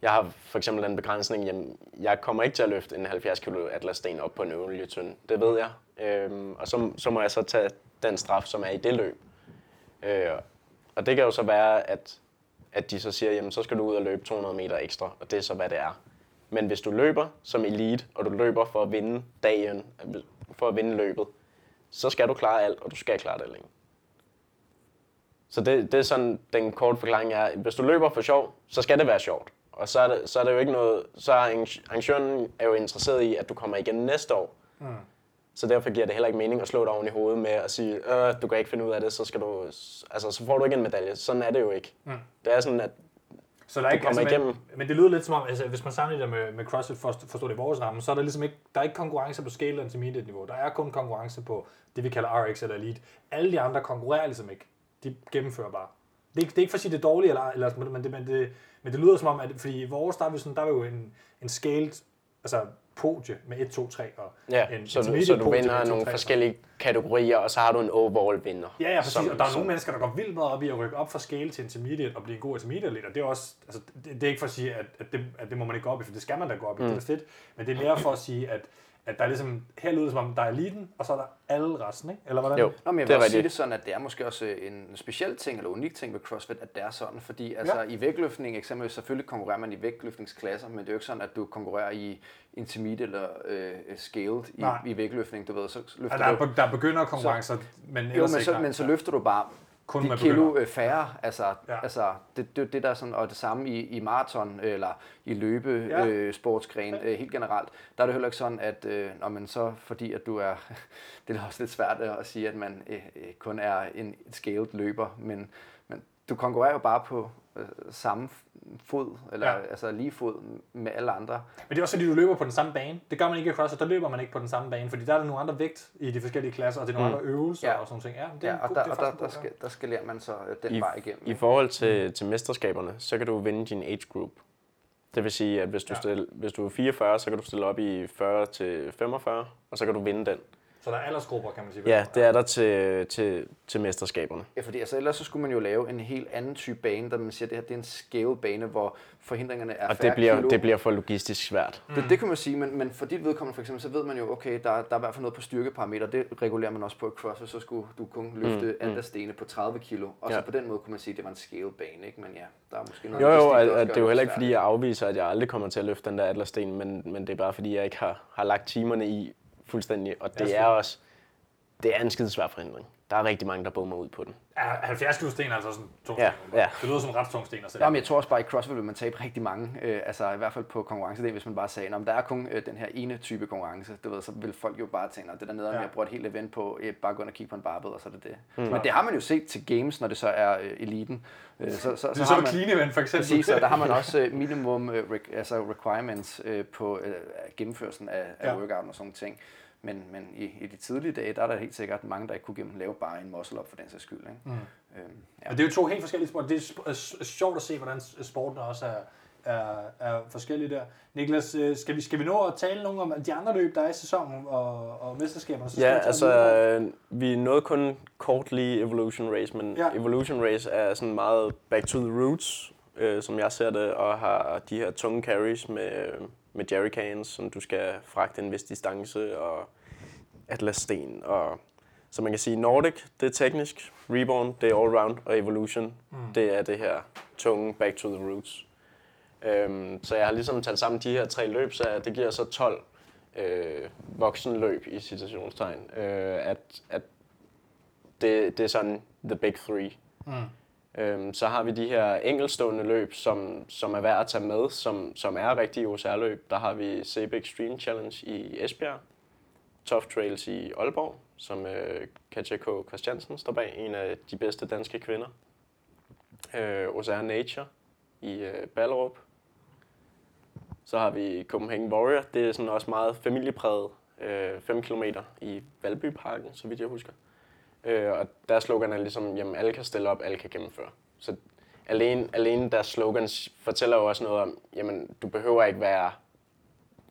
jeg har for eksempel den begrænsning, jamen, jeg kommer ikke til at løfte en 70 kg atlassten op på en olietønde. Det ved jeg. Øhm, og så, så må jeg så tage den straf, som er i det løb. Øh, og det kan jo så være, at, at de så siger, jamen så skal du ud og løbe 200 meter ekstra, og det er så, hvad det er. Men hvis du løber som elite, og du løber for at vinde dagen, for at vinde løbet, så skal du klare alt, og du skal klare det længe. Så det, det er sådan, den korte forklaring er, hvis du løber for sjov, så skal det være sjovt. Og så er det, så er det jo ikke noget, så er arrang- arrangøren er jo interesseret i, at du kommer igen næste år. Mm. Så derfor giver det heller ikke mening at slå dig oven i hovedet med at sige, øh, du kan ikke finde ud af det, så, skal du, altså, så får du ikke en medalje. Sådan er det jo ikke. Mm. Det er sådan, at Så der er ikke, altså, kommer men, igennem. men det lyder lidt som om, altså, hvis man sammenligner med, med CrossFit for at forstå det i vores ramme, så er der ligesom ikke, der er ikke konkurrence på scale intermediate niveau. Der er kun konkurrence på det, vi kalder RX eller Elite. Alle de andre konkurrerer ligesom ikke. De gennemfører bare. Det er, ikke, det er ikke for at sige, det er dårligt, eller, eller, men, det, men, det, men det lyder som om, at fordi i vores, der er, vi sådan, der er jo en, en scaled altså podie med 1, 2, 3 og ja, en så, du, så du vinder med 1, 2, nogle 3. forskellige kategorier, og så har du en overall vinder. Ja, ja, præcis. Som- og der er nogle mennesker, der går vildt meget op i at rykke op fra scale til intermediate og blive en god intermediate og det er også, altså, det, det er ikke for at sige, at, at, det, at det må man ikke gå op i, for det skal man da gå op i, mm. det er fedt, men det er mere for at sige, at, at der er ligesom, her lyder det som om, der er eliten, og så er der alle resten, ikke? Eller hvordan? Jo. Nå, men jeg Det vil er også sige det sådan, at det er måske også en speciel ting, eller unik ting ved CrossFit, at det er sådan, fordi altså, Ja. ja. i vægtløftning eksempelvis, selvfølgelig konkurrerer man i vægtløftningsklasser, men det er jo ikke sådan, at du konkurrerer i intermediate eller øh, scaled i, Nej. i vægtløftning, du ved, så løfter Altså, der, du... er, der er begynderkonkurrencer, men Jo, men ikke. så, men så løfter du bare Kun de med kilo begynder. øh, færre. Altså, Ja. ja. altså det, det, det der er sådan, og det samme i, i maraton eller i løbe Ja. øh, sportsgren øh, helt generelt. Der er det heller ikke sådan, at øh, når man så, fordi at du er, det er også lidt svært at sige, at man øh, øh, kun er en scaled løber, men, men du konkurrerer jo bare på øh, samme fod, eller Ja. altså lige fod med alle andre. Men det er også fordi, du løber på den samme bane. Det gør man ikke i CrossFit, der løber man ikke på den samme bane, fordi der er der nogle andre vægt i de forskellige klasser, og det er nogle Mm. andre øvelser Ja. og sådan nogle ting. Ja, det er Ja, og god- der, det er og der, der, skal, der skal lærer man så øh, den I, vej igennem. I forhold til, til mesterskaberne, så kan du vinde din age group. Det vil sige, at hvis du, Ja. stille, hvis du er 44, så kan du stille op i 40 til 45, og så kan du vinde den. Så der er aldersgrupper, kan man sige. Ja, det er der til, til, til mesterskaberne. Ja, fordi altså, ellers så skulle man jo lave en helt anden type bane, der man siger, at det her det er en scale bane, hvor forhindringerne er Og færre det bliver, kilo. det bliver for logistisk svært. Det, det kan man sige, men, men for dit vedkommende for eksempel, så ved man jo, okay, der, der er i hvert fald noget på styrkeparameter, det regulerer man også på et CrossFit, så skulle du kun løfte mm, andelstene på 30 kilo, og så Ja. på den måde kunne man sige, at det var en scale bane, ikke? men ja, der er måske noget Jo, jo, og, og gør det er jo heller ikke, svært. fordi jeg afviser, at jeg aldrig kommer til at løfte den der atlasten, men, men det er bare, fordi jeg ikke har, har lagt timerne i fuldstændig. Og det Ja, er også, det er en skidesvær forhindring. Der er rigtig mange, der bommer ud på den. Er 70 kilo sten er altså sådan tung Ja, sten? ja. Det lyder som ret tung sten at sætte. Jamen, jeg tror også bare, at i CrossFit vil man tabe rigtig mange, øh, altså i hvert fald på konkurrencedelen, hvis man bare sagde, at der er kun øh, den her ene type konkurrence, du ved, så vil folk jo bare tænke, at det der nede, Ja. ja. jeg bruger et helt event på, øh, bare gå ind og kigge på en barbed, og så er det det. Mm. Men det har man jo set til games, når det så er øh, eliten. Øh, så, så, så, Det er har så man, clean event for eksempel. Præcis, og der har man også øh, minimum øh, re- altså requirements øh, på øh, gennemførelsen af, af Ja. ja. workouten og sådan nogle ting. Men, men i, i de tidlige dage, der er der helt sikkert mange, der ikke kunne gennem, lave bare en muscle up for den sags skyld. Ikke? Mm. Øhm, ja. Men det er jo to helt forskellige sport. Det er sjovt at se, hvordan sporten også er, er, er forskellige der. Niklas, øh, skal vi, skal vi nå at tale nogle om de andre løb, der er i sæsonen og, og mesterskaberne? Så Ja, altså, øh, vi nåede kun kort lige Evolution Race, men ja. Evolution Race er sådan meget back to the roots, øh, som jeg ser det, og har de her tunge carries med, med jerrycans, som du skal fragte en vis distance, og atlassten, og så man kan sige, Nordic, det er teknisk, Reborn, det er allround, og Evolution, mm. det er det her tunge back to the roots. Øhm, så jeg har ligesom talt sammen de her tre løb, så det giver så 12 øh, voksenløb i citationstegn. Øh, at, at det, det er sådan the big three. Mm. Øhm, så har vi de her enkelstående løb, som, som er værd at tage med, som, som er rigtige OCR-løb. Der har vi CB Extreme Challenge i Esbjerg, Tough Trails i Aalborg, som øh, Katja K. Christiansen står bag, en af de bedste danske kvinder. Øh, OCR Nature i øh, Ballerup. Så har vi Copenhagen Warrior, det er sådan også meget familiepræget, øh, 5 km i Valbyparken, så vidt jeg husker. Øh, og deres slogan er ligesom, jamen alle kan stille op, alle kan gennemføre. Så alene, alene deres slogans fortæller jo også noget om, jamen du behøver ikke være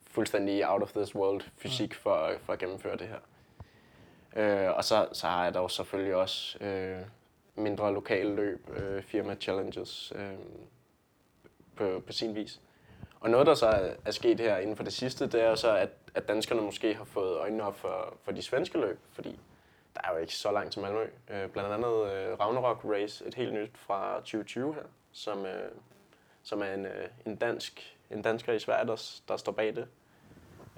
fuldstændig out of this world fysik for, for at gennemføre det her. Øh, og så, så har jeg dog selvfølgelig også øh, mindre lokale løb, øh, firma challenges øh, på, på sin vis. Og noget, der så er, sket her inden for det sidste, det er så, at, at danskerne måske har fået øjnene op for, for de svenske løb, fordi der er jo ikke så langt til Malmø. Øh, blandt andet øh, Ragnarok Race, et helt nyt fra 2020 her, som, øh, som er en, øh, en, dansk, en i Sverige, der, der står bag det.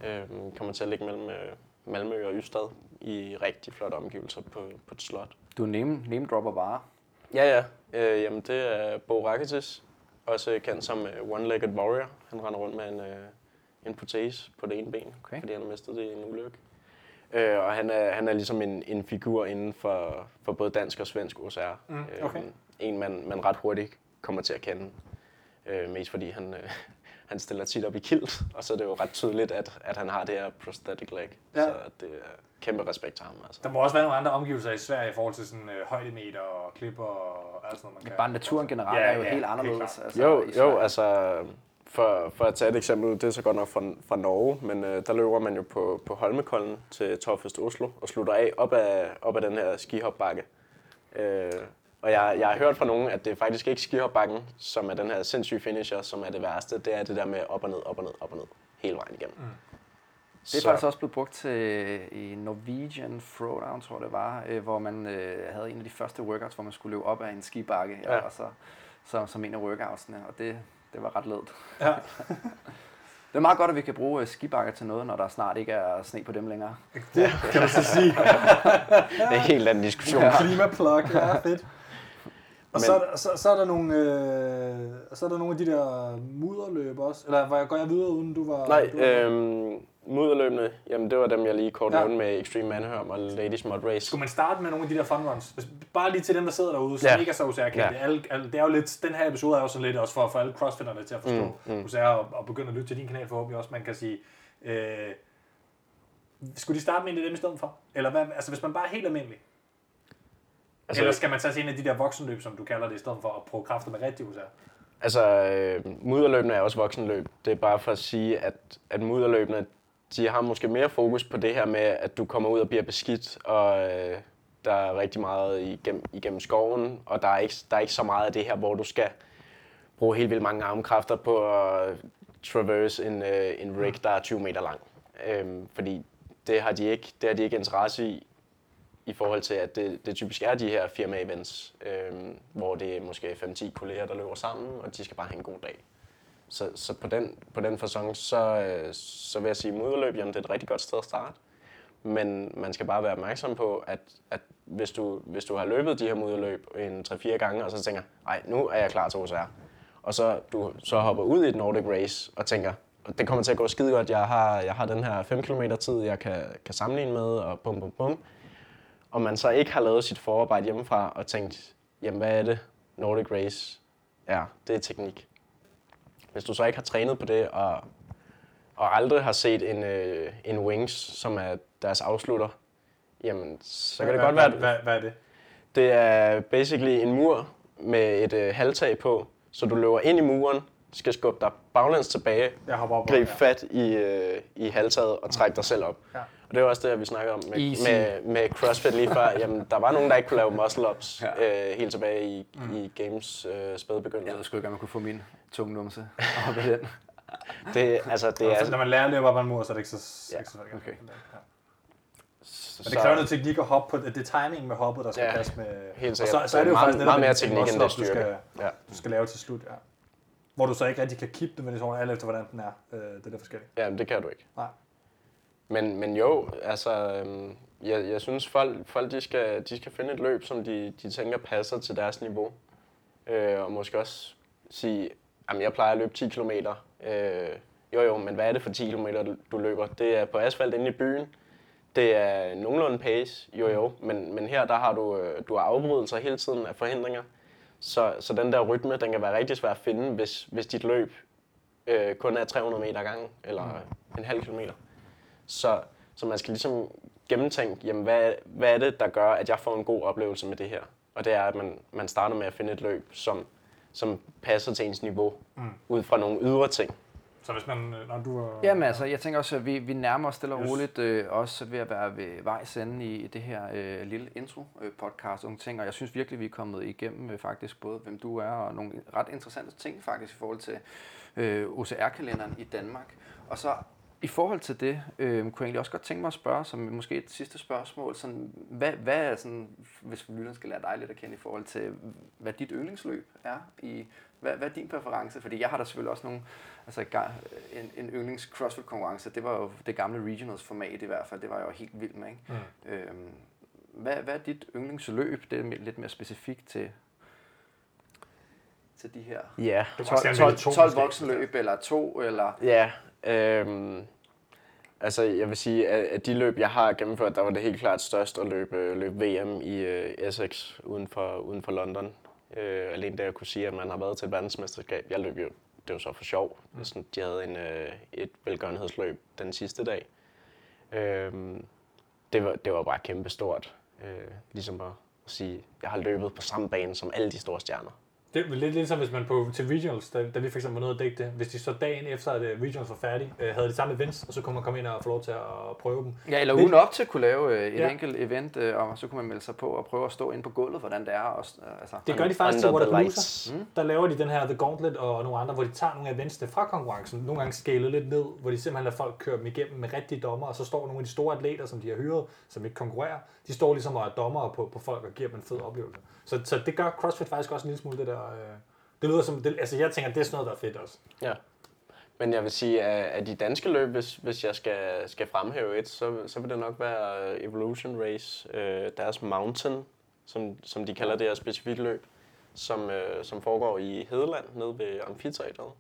Øh, kommer til at ligge mellem øh, Malmø og Ystad i rigtig flotte omgivelser på, på et slot. Du name, name dropper bare. Ja, ja. Øh, jamen, det er Bo Rakitis, også kendt som øh, One-Legged Warrior. Han render rundt med en, øh, en protese på det ene ben, Okay. fordi han har mistet det i en ulykke. Øh, og han er, han er ligesom en, en figur inden for, for både dansk og svensk OCR. Mm, okay. øh, en, man, man ret hurtigt kommer til at kende. Øh, mest fordi han, øh, han stiller tit op i kilt, og så er det jo ret tydeligt, at, at han har det her prosthetic leg. Ja. Så det er kæmpe respekt til ham. Altså. Der må også være nogle andre omgivelser i Sverige i forhold til sådan øh, højdemeter og klipper og alt sådan noget, man kan. Bare naturen generelt Ja, er jo ja, helt helt anderledes. klart. altså, Jo, jo, altså for, for at tage et eksempel, det er så godt nok fra, fra Norge, men øh, der løber man jo på, på Holmenkollen til Torfest Oslo og slutter af op ad, op ad den her skihopbakke. Øh, og jeg, jeg har hørt fra nogen, at det er faktisk ikke skihopbakken, som er den her sindssyge finisher, som er det værste. Det er det der med op og ned, op og ned, op og ned, hele vejen igennem. Mm. Det er faktisk også blevet brugt til i Norwegian Throwdown, tror jeg det var, øh, hvor man øh, havde en af de første workouts, hvor man skulle løbe op ad en skibakke, ja. Ja. og så, så, som en af workoutsene, og det, det var ret ledt. Ja. Det er meget godt, at vi kan bruge øh, skibakker til noget, når der snart ikke er sne på dem længere. Det kan man så sige. Det er en helt anden diskussion. Ja. Klimaplug, ja, fedt. Og Men- så, er der, så, så er der nogle, øh, så er der nogle af de der mudderløb også. Eller var jeg, går jeg videre, uden du var... Nej, du var øhm, mudderløbene, jamen det var dem, jeg lige kort Ja. nævnte med Extreme Manhørm og Ladies Mod Race. Skulle man starte med nogle af de der fun runs? Bare lige til dem, der sidder derude, som Ja. ikke er så kendte. Ja. Alle, alle, det er jo lidt, den her episode er jo sådan lidt også for at få alle crossfitterne til at forstå Mm, mm. OCR og, og begynde at lytte til din kanal forhåbentlig også. Man kan sige, øh, skulle de starte med en af dem i stedet for? Eller hvad, altså hvis man bare er helt almindelig? Altså, Eller skal man tage til en af de der voksenløb, som du kalder det, i stedet for at prøve kræfter med rigtig OCR? Altså, øh, mudderløbene er også voksenløb. Det er bare for at sige, at, at mudderløbene, de har måske mere fokus på det her med, at du kommer ud og bliver beskidt, og øh, der er rigtig meget igennem, igennem skoven, og der er, ikke, der er ikke så meget af det her, hvor du skal bruge helt vildt mange armkræfter på at traverse en, øh, en rig, der er 20 meter lang. Øhm, fordi det har, de ikke, det har de ikke interesse i, i forhold til, at det, det typisk er de her firma-events, øhm, hvor det er måske 5-10 kolleger, der løber sammen, og de skal bare have en god dag. Så, så på den, på den fasong, så, øh, så vil jeg sige, at moderløb jamen, det er et rigtig godt sted at starte. men man skal bare være opmærksom på, at, at hvis, du, hvis du har løbet de her moderløb en 3-4 gange, og så tænker, nej, nu er jeg klar til OCR, og så du så hopper ud i et Nordic Race og tænker, det kommer til at gå skide godt, jeg har, jeg har den her 5 km tid, jeg kan, kan sammenligne med, og bum, bum, bum. Og man så ikke har lavet sit forarbejde hjemmefra og tænkt, jamen hvad er det, Nordic Race er? Det er teknik. Hvis du så ikke har trænet på det, og, og aldrig har set en, øh, en Wings, som er deres afslutter, jamen så kan det godt være, hvad, hvad, er det? det er basically en mur med et øh, halvtag på, så du løber ind i muren, skal skubbe dig baglæns tilbage, Jeg hopper op. grib ja. fat i, øh, i halvtaget og trække dig selv op. Ja. Og det var også det, vi snakkede om med, Easy. med, med CrossFit lige før. Jamen, der var nogen, der ikke kunne lave muscle-ups Ja. øh, helt tilbage i, mm. i games øh, spæde Jeg begyndelse. ved sgu ikke, om man kunne få min tunge numse op i den. Det, altså, det Altså, er, når man lærer at løbe op ad en mur, så er det ikke så, Ja, ikke så okay. Ja. så, Men det kræver noget teknik at hoppe på. Det er timing med hoppet, der skal Ja, passe med... helt og sikkert. så, så er det jo meget, faktisk netop meget mere teknik end det er du styrke. skal, Ja. du skal lave til slut, ja. Hvor du så ikke rigtig kan kippe det med det alt efter hvordan den er. Øh, det er der forskelligt. ja, det kan du ikke. Nej. Men, men jo, altså, øhm, jeg, jeg synes, folk, folk de skal, de skal finde et løb, som de, de tænker passer til deres niveau. Øh, og måske også sige, Jamen, jeg plejer at løbe 10 km. Øh, jo jo, men hvad er det for 10 km, du, løber? Det er på asfalt inde i byen. Det er nogenlunde pace, jo jo, men, men her der har du, øh, du har afbrydelser hele tiden af forhindringer. Så, så den der rytme, den kan være rigtig svær at finde, hvis, hvis dit løb øh, kun er 300 meter ad gangen, eller mm. en halv kilometer. Så, så man skal ligesom gennemtænke, jamen hvad, hvad er det, der gør, at jeg får en god oplevelse med det her? Og det er, at man, man starter med at finde et løb, som, som passer til ens niveau, mm. ud fra nogle ydre ting. Så hvis man... øh, Når du er, Jamen altså, jeg tænker også, at vi, vi nærmer os stille og Yes. roligt, øh, også ved at være ved vejs ende i det her øh, lille intro-podcast og ting, og jeg synes virkelig, vi er kommet igennem øh, faktisk både, hvem du er, og nogle ret interessante ting faktisk i forhold til øh, OCR-kalenderen i Danmark. Og så i forhold til det, øh, kunne jeg egentlig også godt tænke mig at spørge, som måske et sidste spørgsmål, sådan, hvad, hvad er sådan, hvis lytteren skal lære dig lidt at kende i forhold til, hvad dit yndlingsløb er i, hvad, hvad er din præference? Fordi jeg har da selvfølgelig også nogle, altså en, en yndlings CrossFit konkurrence, det var jo det gamle regionals format i hvert fald, det var jeg jo helt vild med, ikke? Mm. Øhm, hvad, hvad er dit yndlingsløb? Det er lidt mere specifikt til, til de her Ja. Du kan 12, også gerne 12, vælge to 12 måske. voksenløb, eller to, eller... Ja, øhm, altså jeg vil sige, at, at de løb, jeg har gennemført, der var det helt klart størst at løbe, løbe VM i øh, Essex uden for, uden for London. Øh, alene det at kunne sige, at man har været til et verdensmesterskab. Jeg løb jo, det var så for sjov. Mm. Sådan, de havde en, øh, et velgørenhedsløb den sidste dag. Øhm, det, var, det var bare kæmpestort. Øh, ligesom at sige, jeg har løbet på samme bane som alle de store stjerner. Det er lidt ligesom, hvis man på, til regionals, da, da vi eksempel var nede og dække det, hvis de så dagen efter, at øh, regionals var færdig, øh, havde de samme events, og så kunne man komme ind og få lov til at prøve dem. Ja, eller ugen op til at kunne lave øh, et Ja. enkelt event, øh, og så kunne man melde sig på og prøve at stå inde på gulvet, hvordan det er. Og, øh, altså, Det gør de faktisk til lights. Mm. Der laver de den her The Gauntlet og nogle andre, hvor de tager nogle af eventsene fra konkurrencen, nogle gange skalet lidt ned, hvor de simpelthen lader folk køre dem igennem med rigtige dommer, og så står nogle af de store atleter, som de har hyret, som ikke konkurrerer, de står ligesom og er dommer på, på folk og giver dem en fed oplevelse. Så, så det gør CrossFit faktisk også en lille smule det der... Øh, det lyder som... Det, altså jeg tænker, det er sådan noget, der er fedt også. Ja. Men jeg vil sige, at af de danske løb, hvis, hvis jeg skal, skal fremhæve et, så, så vil det nok være Evolution Race, øh, deres Mountain, som, som de kalder det her specifikke løb, som, øh, som foregår i Hedeland, nede ved Amfiteatret.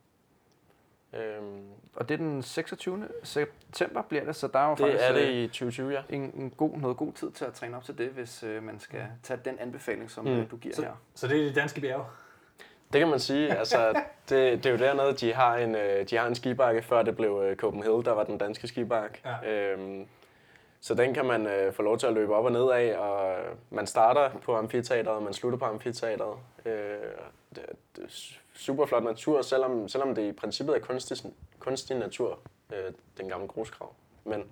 Øhm, Og det er den 26. september bliver det, så der er jo det faktisk er det øh, i 2020, ja. en, en god, noget god tid til at træne op til det, hvis øh, man skal tage den anbefaling, som Mm. mm. du giver Så, her. så det er de danske bjerge. Det kan man sige. Altså, det, det er jo dernede, de har en, øh, de har en skibakke, før det blev øh, Copenhagen, der var den danske skibakke. Ja. Øhm, så den kan man øh, få lov til at løbe op og ned af, og man starter på amfiteateret, og man slutter på amfiteateret. Øh, det, det er su- super flot natur, selvom, selvom det i princippet er kunstig, kunstig natur, øh, den gamle grusgrav. Men,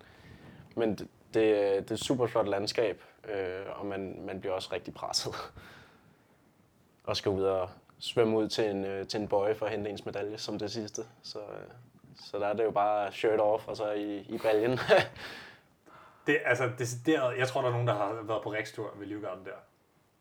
men det, det, det er et super flot landskab, øh, og man, man bliver også rigtig presset. og skal ud og svømme ud til en, øh, til en bøje for at hente ens medalje som det sidste. Så, øh, så der er det jo bare shirt off, og så i, i baljen. Det, altså, decideret, jeg tror, der er nogen, der har været på Rikstur ved Livgarden der.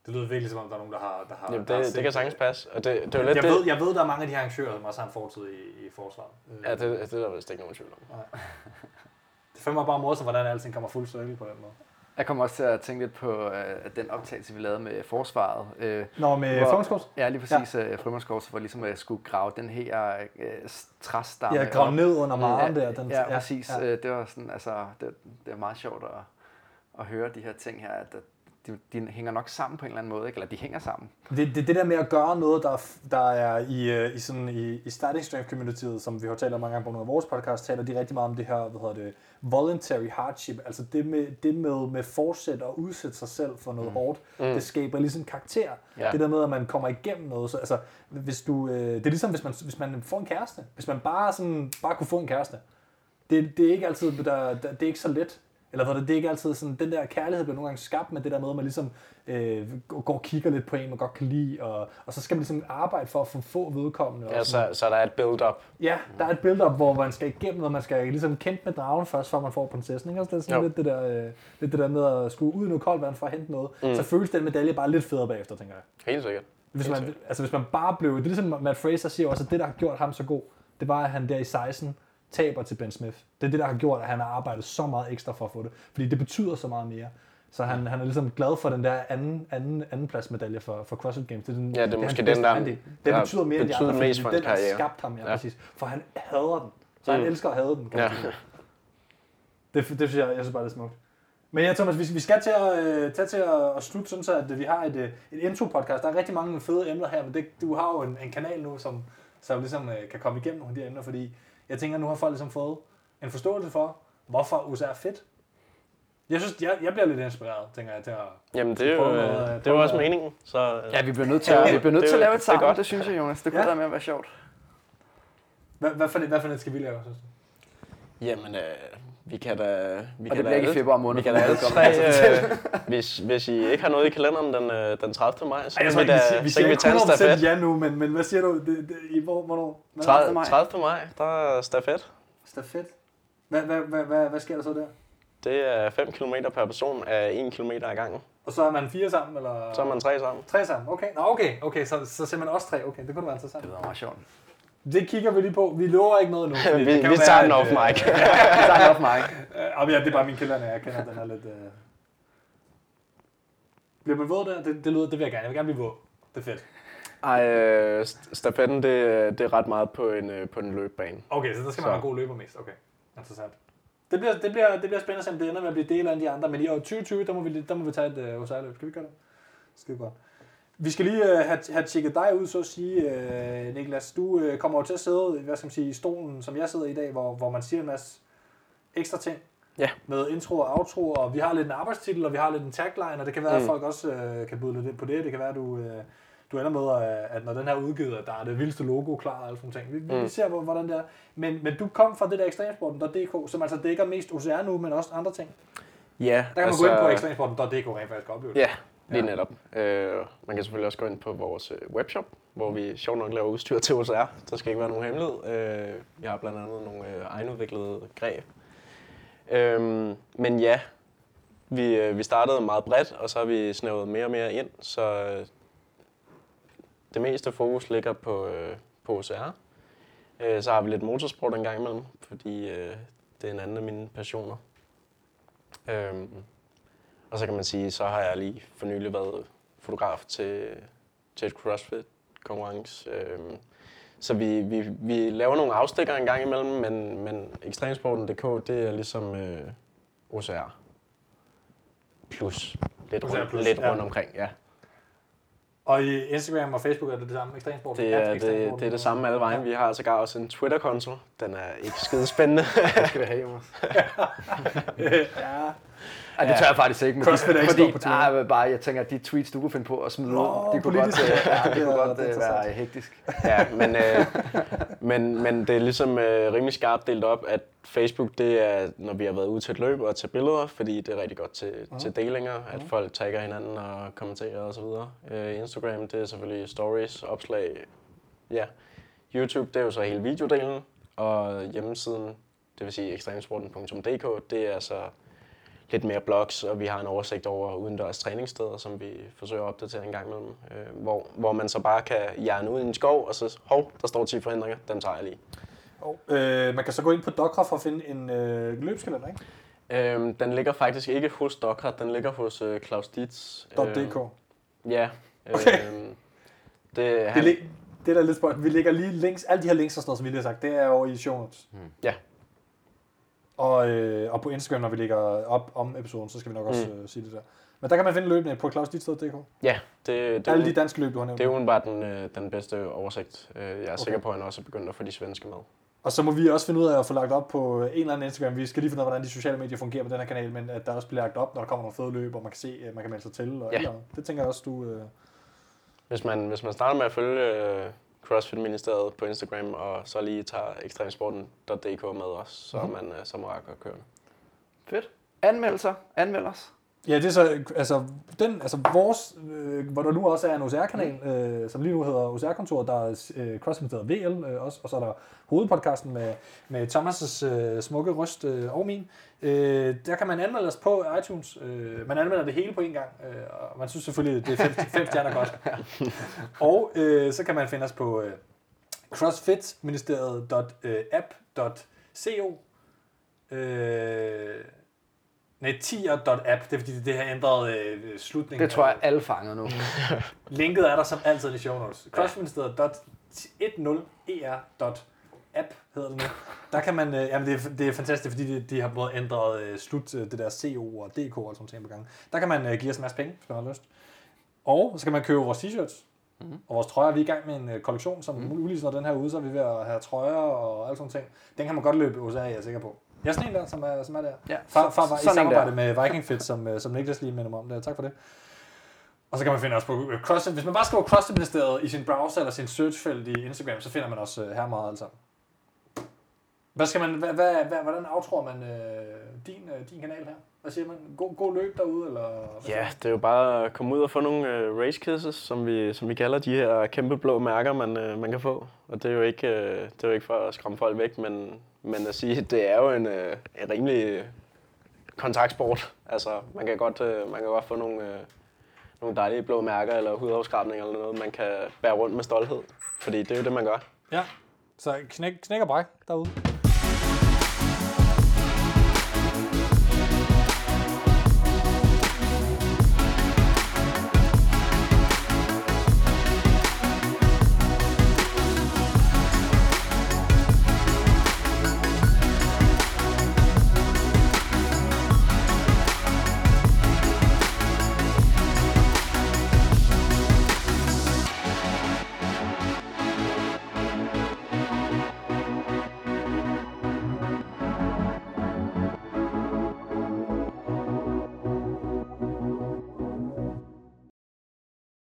Det lyder virkelig som om, der er nogen, der har... Der har Jamen, der det, det set kan sagtens passe. Og det, det er jo lidt jeg, det. ved, jeg ved, der er mange af de her arrangører, som også har en fortid i, i forsvaret. Ja, det, det er der vist ikke nogen tvivl om. Det finder mig bare morsomt, hvordan alting kommer fuld cirkel på den måde. Jeg kommer også til at tænke lidt på øh, den optagelse, vi lavede med forsvaret. Øh, Nå, med Frømskors? Ja, lige præcis. Ja. Øh, Frømandskovs, hvor ligesom jeg skulle grave den her øh, træstamme Ja, grav op. ned under maren ja, der. Den, ja, præcis. Ja. Ja. Det var sådan, altså, det, det er meget sjovt at, at høre de her ting her, at de, de hænger nok sammen på en eller anden måde, ikke? eller de hænger sammen. Det, det, det der med at gøre noget, der, er- der er i, øh, i, sådan, i, i starting strength communityet, som vi har talt om mange gange på nogle af vores podcasts, taler de rigtig meget om det her, hvad hedder det, voluntary hardship, altså det med, det med, med fortsæt og udsætte sig selv for noget mm. hårdt, mm. det skaber ligesom karakter. Ja. Det der med, at man kommer igennem noget, så, altså, hvis du, øh, det er ligesom, hvis man, hvis man får en kæreste. Hvis man bare, sådan, bare kunne få en kæreste. Det, det er ikke altid, der, der, det er ikke så let. Eller hvor det, det er ikke altid sådan, den der kærlighed bliver nogle gange skabt med det der med, at man ligesom øh, går og kigger lidt på en, man godt kan lide, og, og så skal man ligesom arbejde for at få vedkommende. og Ja, så, så der er et build-up. ja, der er et build-up, hvor man skal igennem, og man skal ligesom kæmpe med dragen først, før man får prinsessen. Ikke? Altså, det er sådan Jo. lidt det, der, øh, lidt det der med at skulle ud i noget koldt vand for at hente noget. Mm. Så føles den medalje bare lidt federe bagefter, tænker jeg. Helt sikkert. Hvis man, altså hvis man bare blev, det er ligesom Matt Fraser siger også, at det der har gjort ham så god, det var at han der i 16 taber til Ben Smith. Det er det der har gjort, at han har arbejdet så meget ekstra for at få det. Fordi det betyder så meget mere. Så han, han er ligesom glad for den der anden, anden, anden plads medalje for, for CrossFit Games. Det er, den, Ja, det er måske den, der- andel. Den der betyder mere end de andre, mest for den har skabt ham, ja, Ja. præcis. For han hader den. Så han Mm. elsker at hade den, kan Ja. sige. Det, det synes jeg, jeg synes bare, det er smukt. Men ja, Thomas, vi, vi skal til at, øh, tage til at, at slutte sådan så, at vi har et, øh, et intro-podcast. Der er rigtig mange fede emner her, men det, du har jo en, en kanal nu, som, som ligesom øh, kan komme igennem nogle af de emner, fordi jeg tænker, nu har folk ligesom fået en forståelse for, hvorfor USA er fedt. Jeg synes, jeg, jeg bliver lidt inspireret, tænker jeg, til at... Jamen, det er jo, noget, øh, det er jo også noget. meningen. Så, Ja, vi bliver nødt til, Ja, vi bliver nødt det til at lave et det er sammen, godt. det synes jeg, Jonas. Det kunne Ja. være med at være sjovt. Hvad, hvad, for, det- hvad for det skal vi lave, synes du? Jamen, øh, vi kan da... Vi Og kan det da bliver ikke februar måned. Vi kan da alle tre, øh, hvis, hvis I ikke har noget i kalenderen den, øh, den 30. maj, så Ej, jeg kan vi, da, vi så kan vi tage en 100% stafet. ja nu, men, men hvad siger du? Det, det, i, hvor, hvornår? Hvad? 30. maj. 30. maj, der er stafet. Stafet. Hvad, hvad, hvad, hvad, hvad sker der så der? Det er 5 km per person af 1 km ad gangen. Og så er man fire sammen, eller? Så er man tre sammen. Tre sammen, okay. Nå, okay, okay, så, så ser man også tre. Okay, det kunne være interessant. Det var meget sjovt. Det kigger vi lige på. Vi lover ikke noget nu. Vi, vi tager være, den off øh, mic. Det er nok mig. Øh, og ja, det er bare min kælder, jeg kender, den er lidt... Øh... Bliver man våd der? Det, det, lyder, det vil jeg gerne. Jeg vil gerne blive våd. Det er fedt. Ej, øh, st- stafetten, det, det er ret meget på en, øh, på en løbebane. Okay, så der skal man Så. være en god løber mest. Okay, interessant. Det bliver, det bliver, det bliver spændende at se, om det ender med at blive del af de andre. Men i år 2020, der må vi, der må vi tage et uh, OSR-løb. Skal vi gøre det? Skide godt. Vi skal lige uh, have, have tjekket dig ud, så at sige, uh, Niklas. Du uh, kommer jo til at sidde hvad skal man sige, i stolen, som jeg sidder i dag, hvor, hvor man siger en masse ekstra ting. Ja. Med intro og outro, og vi har lidt en arbejdstitel, og vi har lidt en tagline, og det kan være, mm. at folk også uh, kan byde lidt på det. Det kan være, at du, uh, du ender med, at, at når den her er udgivet, at der er det vildeste logo klar og alle sådan ting. Vi, mm. vi ser, hvor- hvordan det er. Men, men du kom fra det der ekstremsporten.dk, som altså dækker mest OCR nu, men også andre ting. Ja, Der kan man gå ind på ekstremsporten.dk rent faktisk opleve det. Ja, lige Ja. netop. Øh, man kan selvfølgelig også gå ind på vores øh, webshop, hvor vi sjovt nok laver udstyr til OCR. Der skal ikke være nogen hemmelighed. Øh, jeg har blandt andet nogle øh, egenudviklede greb. Øh, men ja, vi, øh, vi startede meget bredt, og så har vi snævret mere og mere ind, så øh, det meste fokus ligger på, øh, på OCR. Øh, så har vi lidt motorsport en gang imellem, fordi øh, det er en anden af mine passioner. Øhm, og så kan man sige, så har jeg lige for nylig været fotograf til, til et CrossFit-konkurrence. Øhm, så vi, vi, vi laver nogle afstikker en gang imellem, men, men ekstremsporten.dk, det er ligesom øh, OCR. Plus. Lidt, OCR rundt, plus, lidt ja. rundt omkring, ja. Og i Instagram og Facebook er det det samme ekstremsporten. Det er det, det, er det samme alle vejen. Vi har sågar også en Twitter-konto. Den er ikke skide spændende. Det skal vi have, Jonas. ja. Ej, det tør jeg faktisk ikke. Men CrossFit er ikke fordi, på nej, men bare, jeg tænker, at de tweets, du kunne finde på at smide Nå, ud, det kunne godt, politisk. øh, ja, det kunne er- godt det er øh, være hektisk. Ja, men, øh, men, men det er ligesom øh, rimelig skarpt delt op, at Facebook, det er, når vi har været ude til et løb og til billeder, fordi det er rigtig godt til, Mhm. til delinger, at folk tagger hinanden og kommenterer osv. Øh, Instagram, det er selvfølgelig stories, opslag, ja. YouTube, det er jo så hele videodelen, og hjemmesiden, det vil sige ekstremsporten.dk, det er så lidt mere blogs, og vi har en oversigt over udendørs træningssteder, som vi forsøger at opdatere en gang imellem, øh, hvor, hvor man så bare kan hjerne ud i en skov, og så, hov, der står 10 forhindringer, dem tager jeg lige. Og, øh, man kan så gå ind på Dokra for at finde en øh, løbskalender, ikke? Øhm, den ligger faktisk ikke hos Dokra, den ligger hos øh, Claus Dietz. .dk. Ja. Okay. Øhm, det, Det, han, lig- det der er lidt spøjt. Vi lægger lige links, alle de her links og sådan noget, som vi lige har sagt, det er over i show notes. Ja. Og, øh, og på Instagram, når vi lægger op om episoden, så skal vi nok også øh, sige det der. Men der kan man finde løbende på clausditsted.dk. ja, det, det, Alle de danske løb, du har nævnt. det er udenbart den, øh, den bedste oversigt. Øh, Jeg er okay. sikker på, at han også er begyndt at få de svenske med. Og så må vi også finde ud af at få lagt op på en eller anden Instagram. Vi skal lige finde ud af, hvordan de sociale medier fungerer på den her kanal, men at der også bliver lagt op, når der kommer nogle fede løb, og man kan se, at man kan melde sig til. Og Ja. eller, det tænker jeg også, du... Øh... Hvis man, hvis man starter med at følge øh, CrossFit-ministeriet på Instagram, og så lige tager ekstremsporten.dk med os, så er Mhm. man øh, så godt kørende. Fedt. Anmeldelser. Anmeld os. Ja, det er så, altså, den, altså vores, øh, hvor der nu også er en OCR-kanal, Mm. øh, som lige nu hedder OCR-kontoret, der er øh, CrossFit VL øh, også, og så er der hovedpodcasten med, med Thomas' øh, smukke røst øh, og min. Øh, der kan man anmelde os på iTunes. Øh, man anmelder det hele på en gang, øh, og man synes selvfølgelig, det er fem, fem stjerner godt. og øh, så kan man finde os på øh, crossfitministeriet.app.co øh, Nej, tier.app, det er fordi, det har ændret øh, slutningen. Det tror jeg alle fanger nu. Linket er der som altid i show notes. crossministeriet.10er.app hedder det nu. Der kan man, øh, jamen det, er, det er fantastisk, fordi de, de har både ændret øh, slut, øh, det der CO og DK og sådan ting på gang. Der kan man øh, give os en masse penge, hvis man har lyst. Og så kan man købe vores t-shirts Mhm. mm. og vores trøjer. Vi er i gang med en øh, kollektion, som mm. muligvis når den her ude, så er vi ved at have trøjer og alle sådan ting. Den kan man godt løbe er jeg sikker på. Jeg er sådan en der, som er, som er der. Ja, Far, far var i samarbejde der. med Viking Fit, som, øh, som Niklas lige minder mig om. Det. Tak for det. Og så kan man finde os på øh, CrossFit. Hvis man bare skriver CrossFit-ministeriet i sin browser eller sin searchfelt i Instagram, så finder man også øh, her meget alt sammen. Hvad skal man, hvad, hvad, hvad, hvordan aftror man øh, din, øh, din kanal her? Hvad siger man? God, god løb derude, eller? hvad Ja, det er jo bare at komme ud og få nogle øh, race kisses, som vi, som vi kalder de her kæmpe blå mærker, man, øh, man kan få. Og det er, jo ikke, øh, det er jo ikke for at skræmme folk væk, men, men at sige, det er jo en, øh, en rimelig øh, kontaktsport. Altså, man kan godt, øh, man kan godt få nogle, øh, nogle dejlige blå mærker eller hudafskrabninger eller noget, man kan bære rundt med stolthed. Fordi det er jo det, man gør. Ja, så knæk, knæk og bræk derude.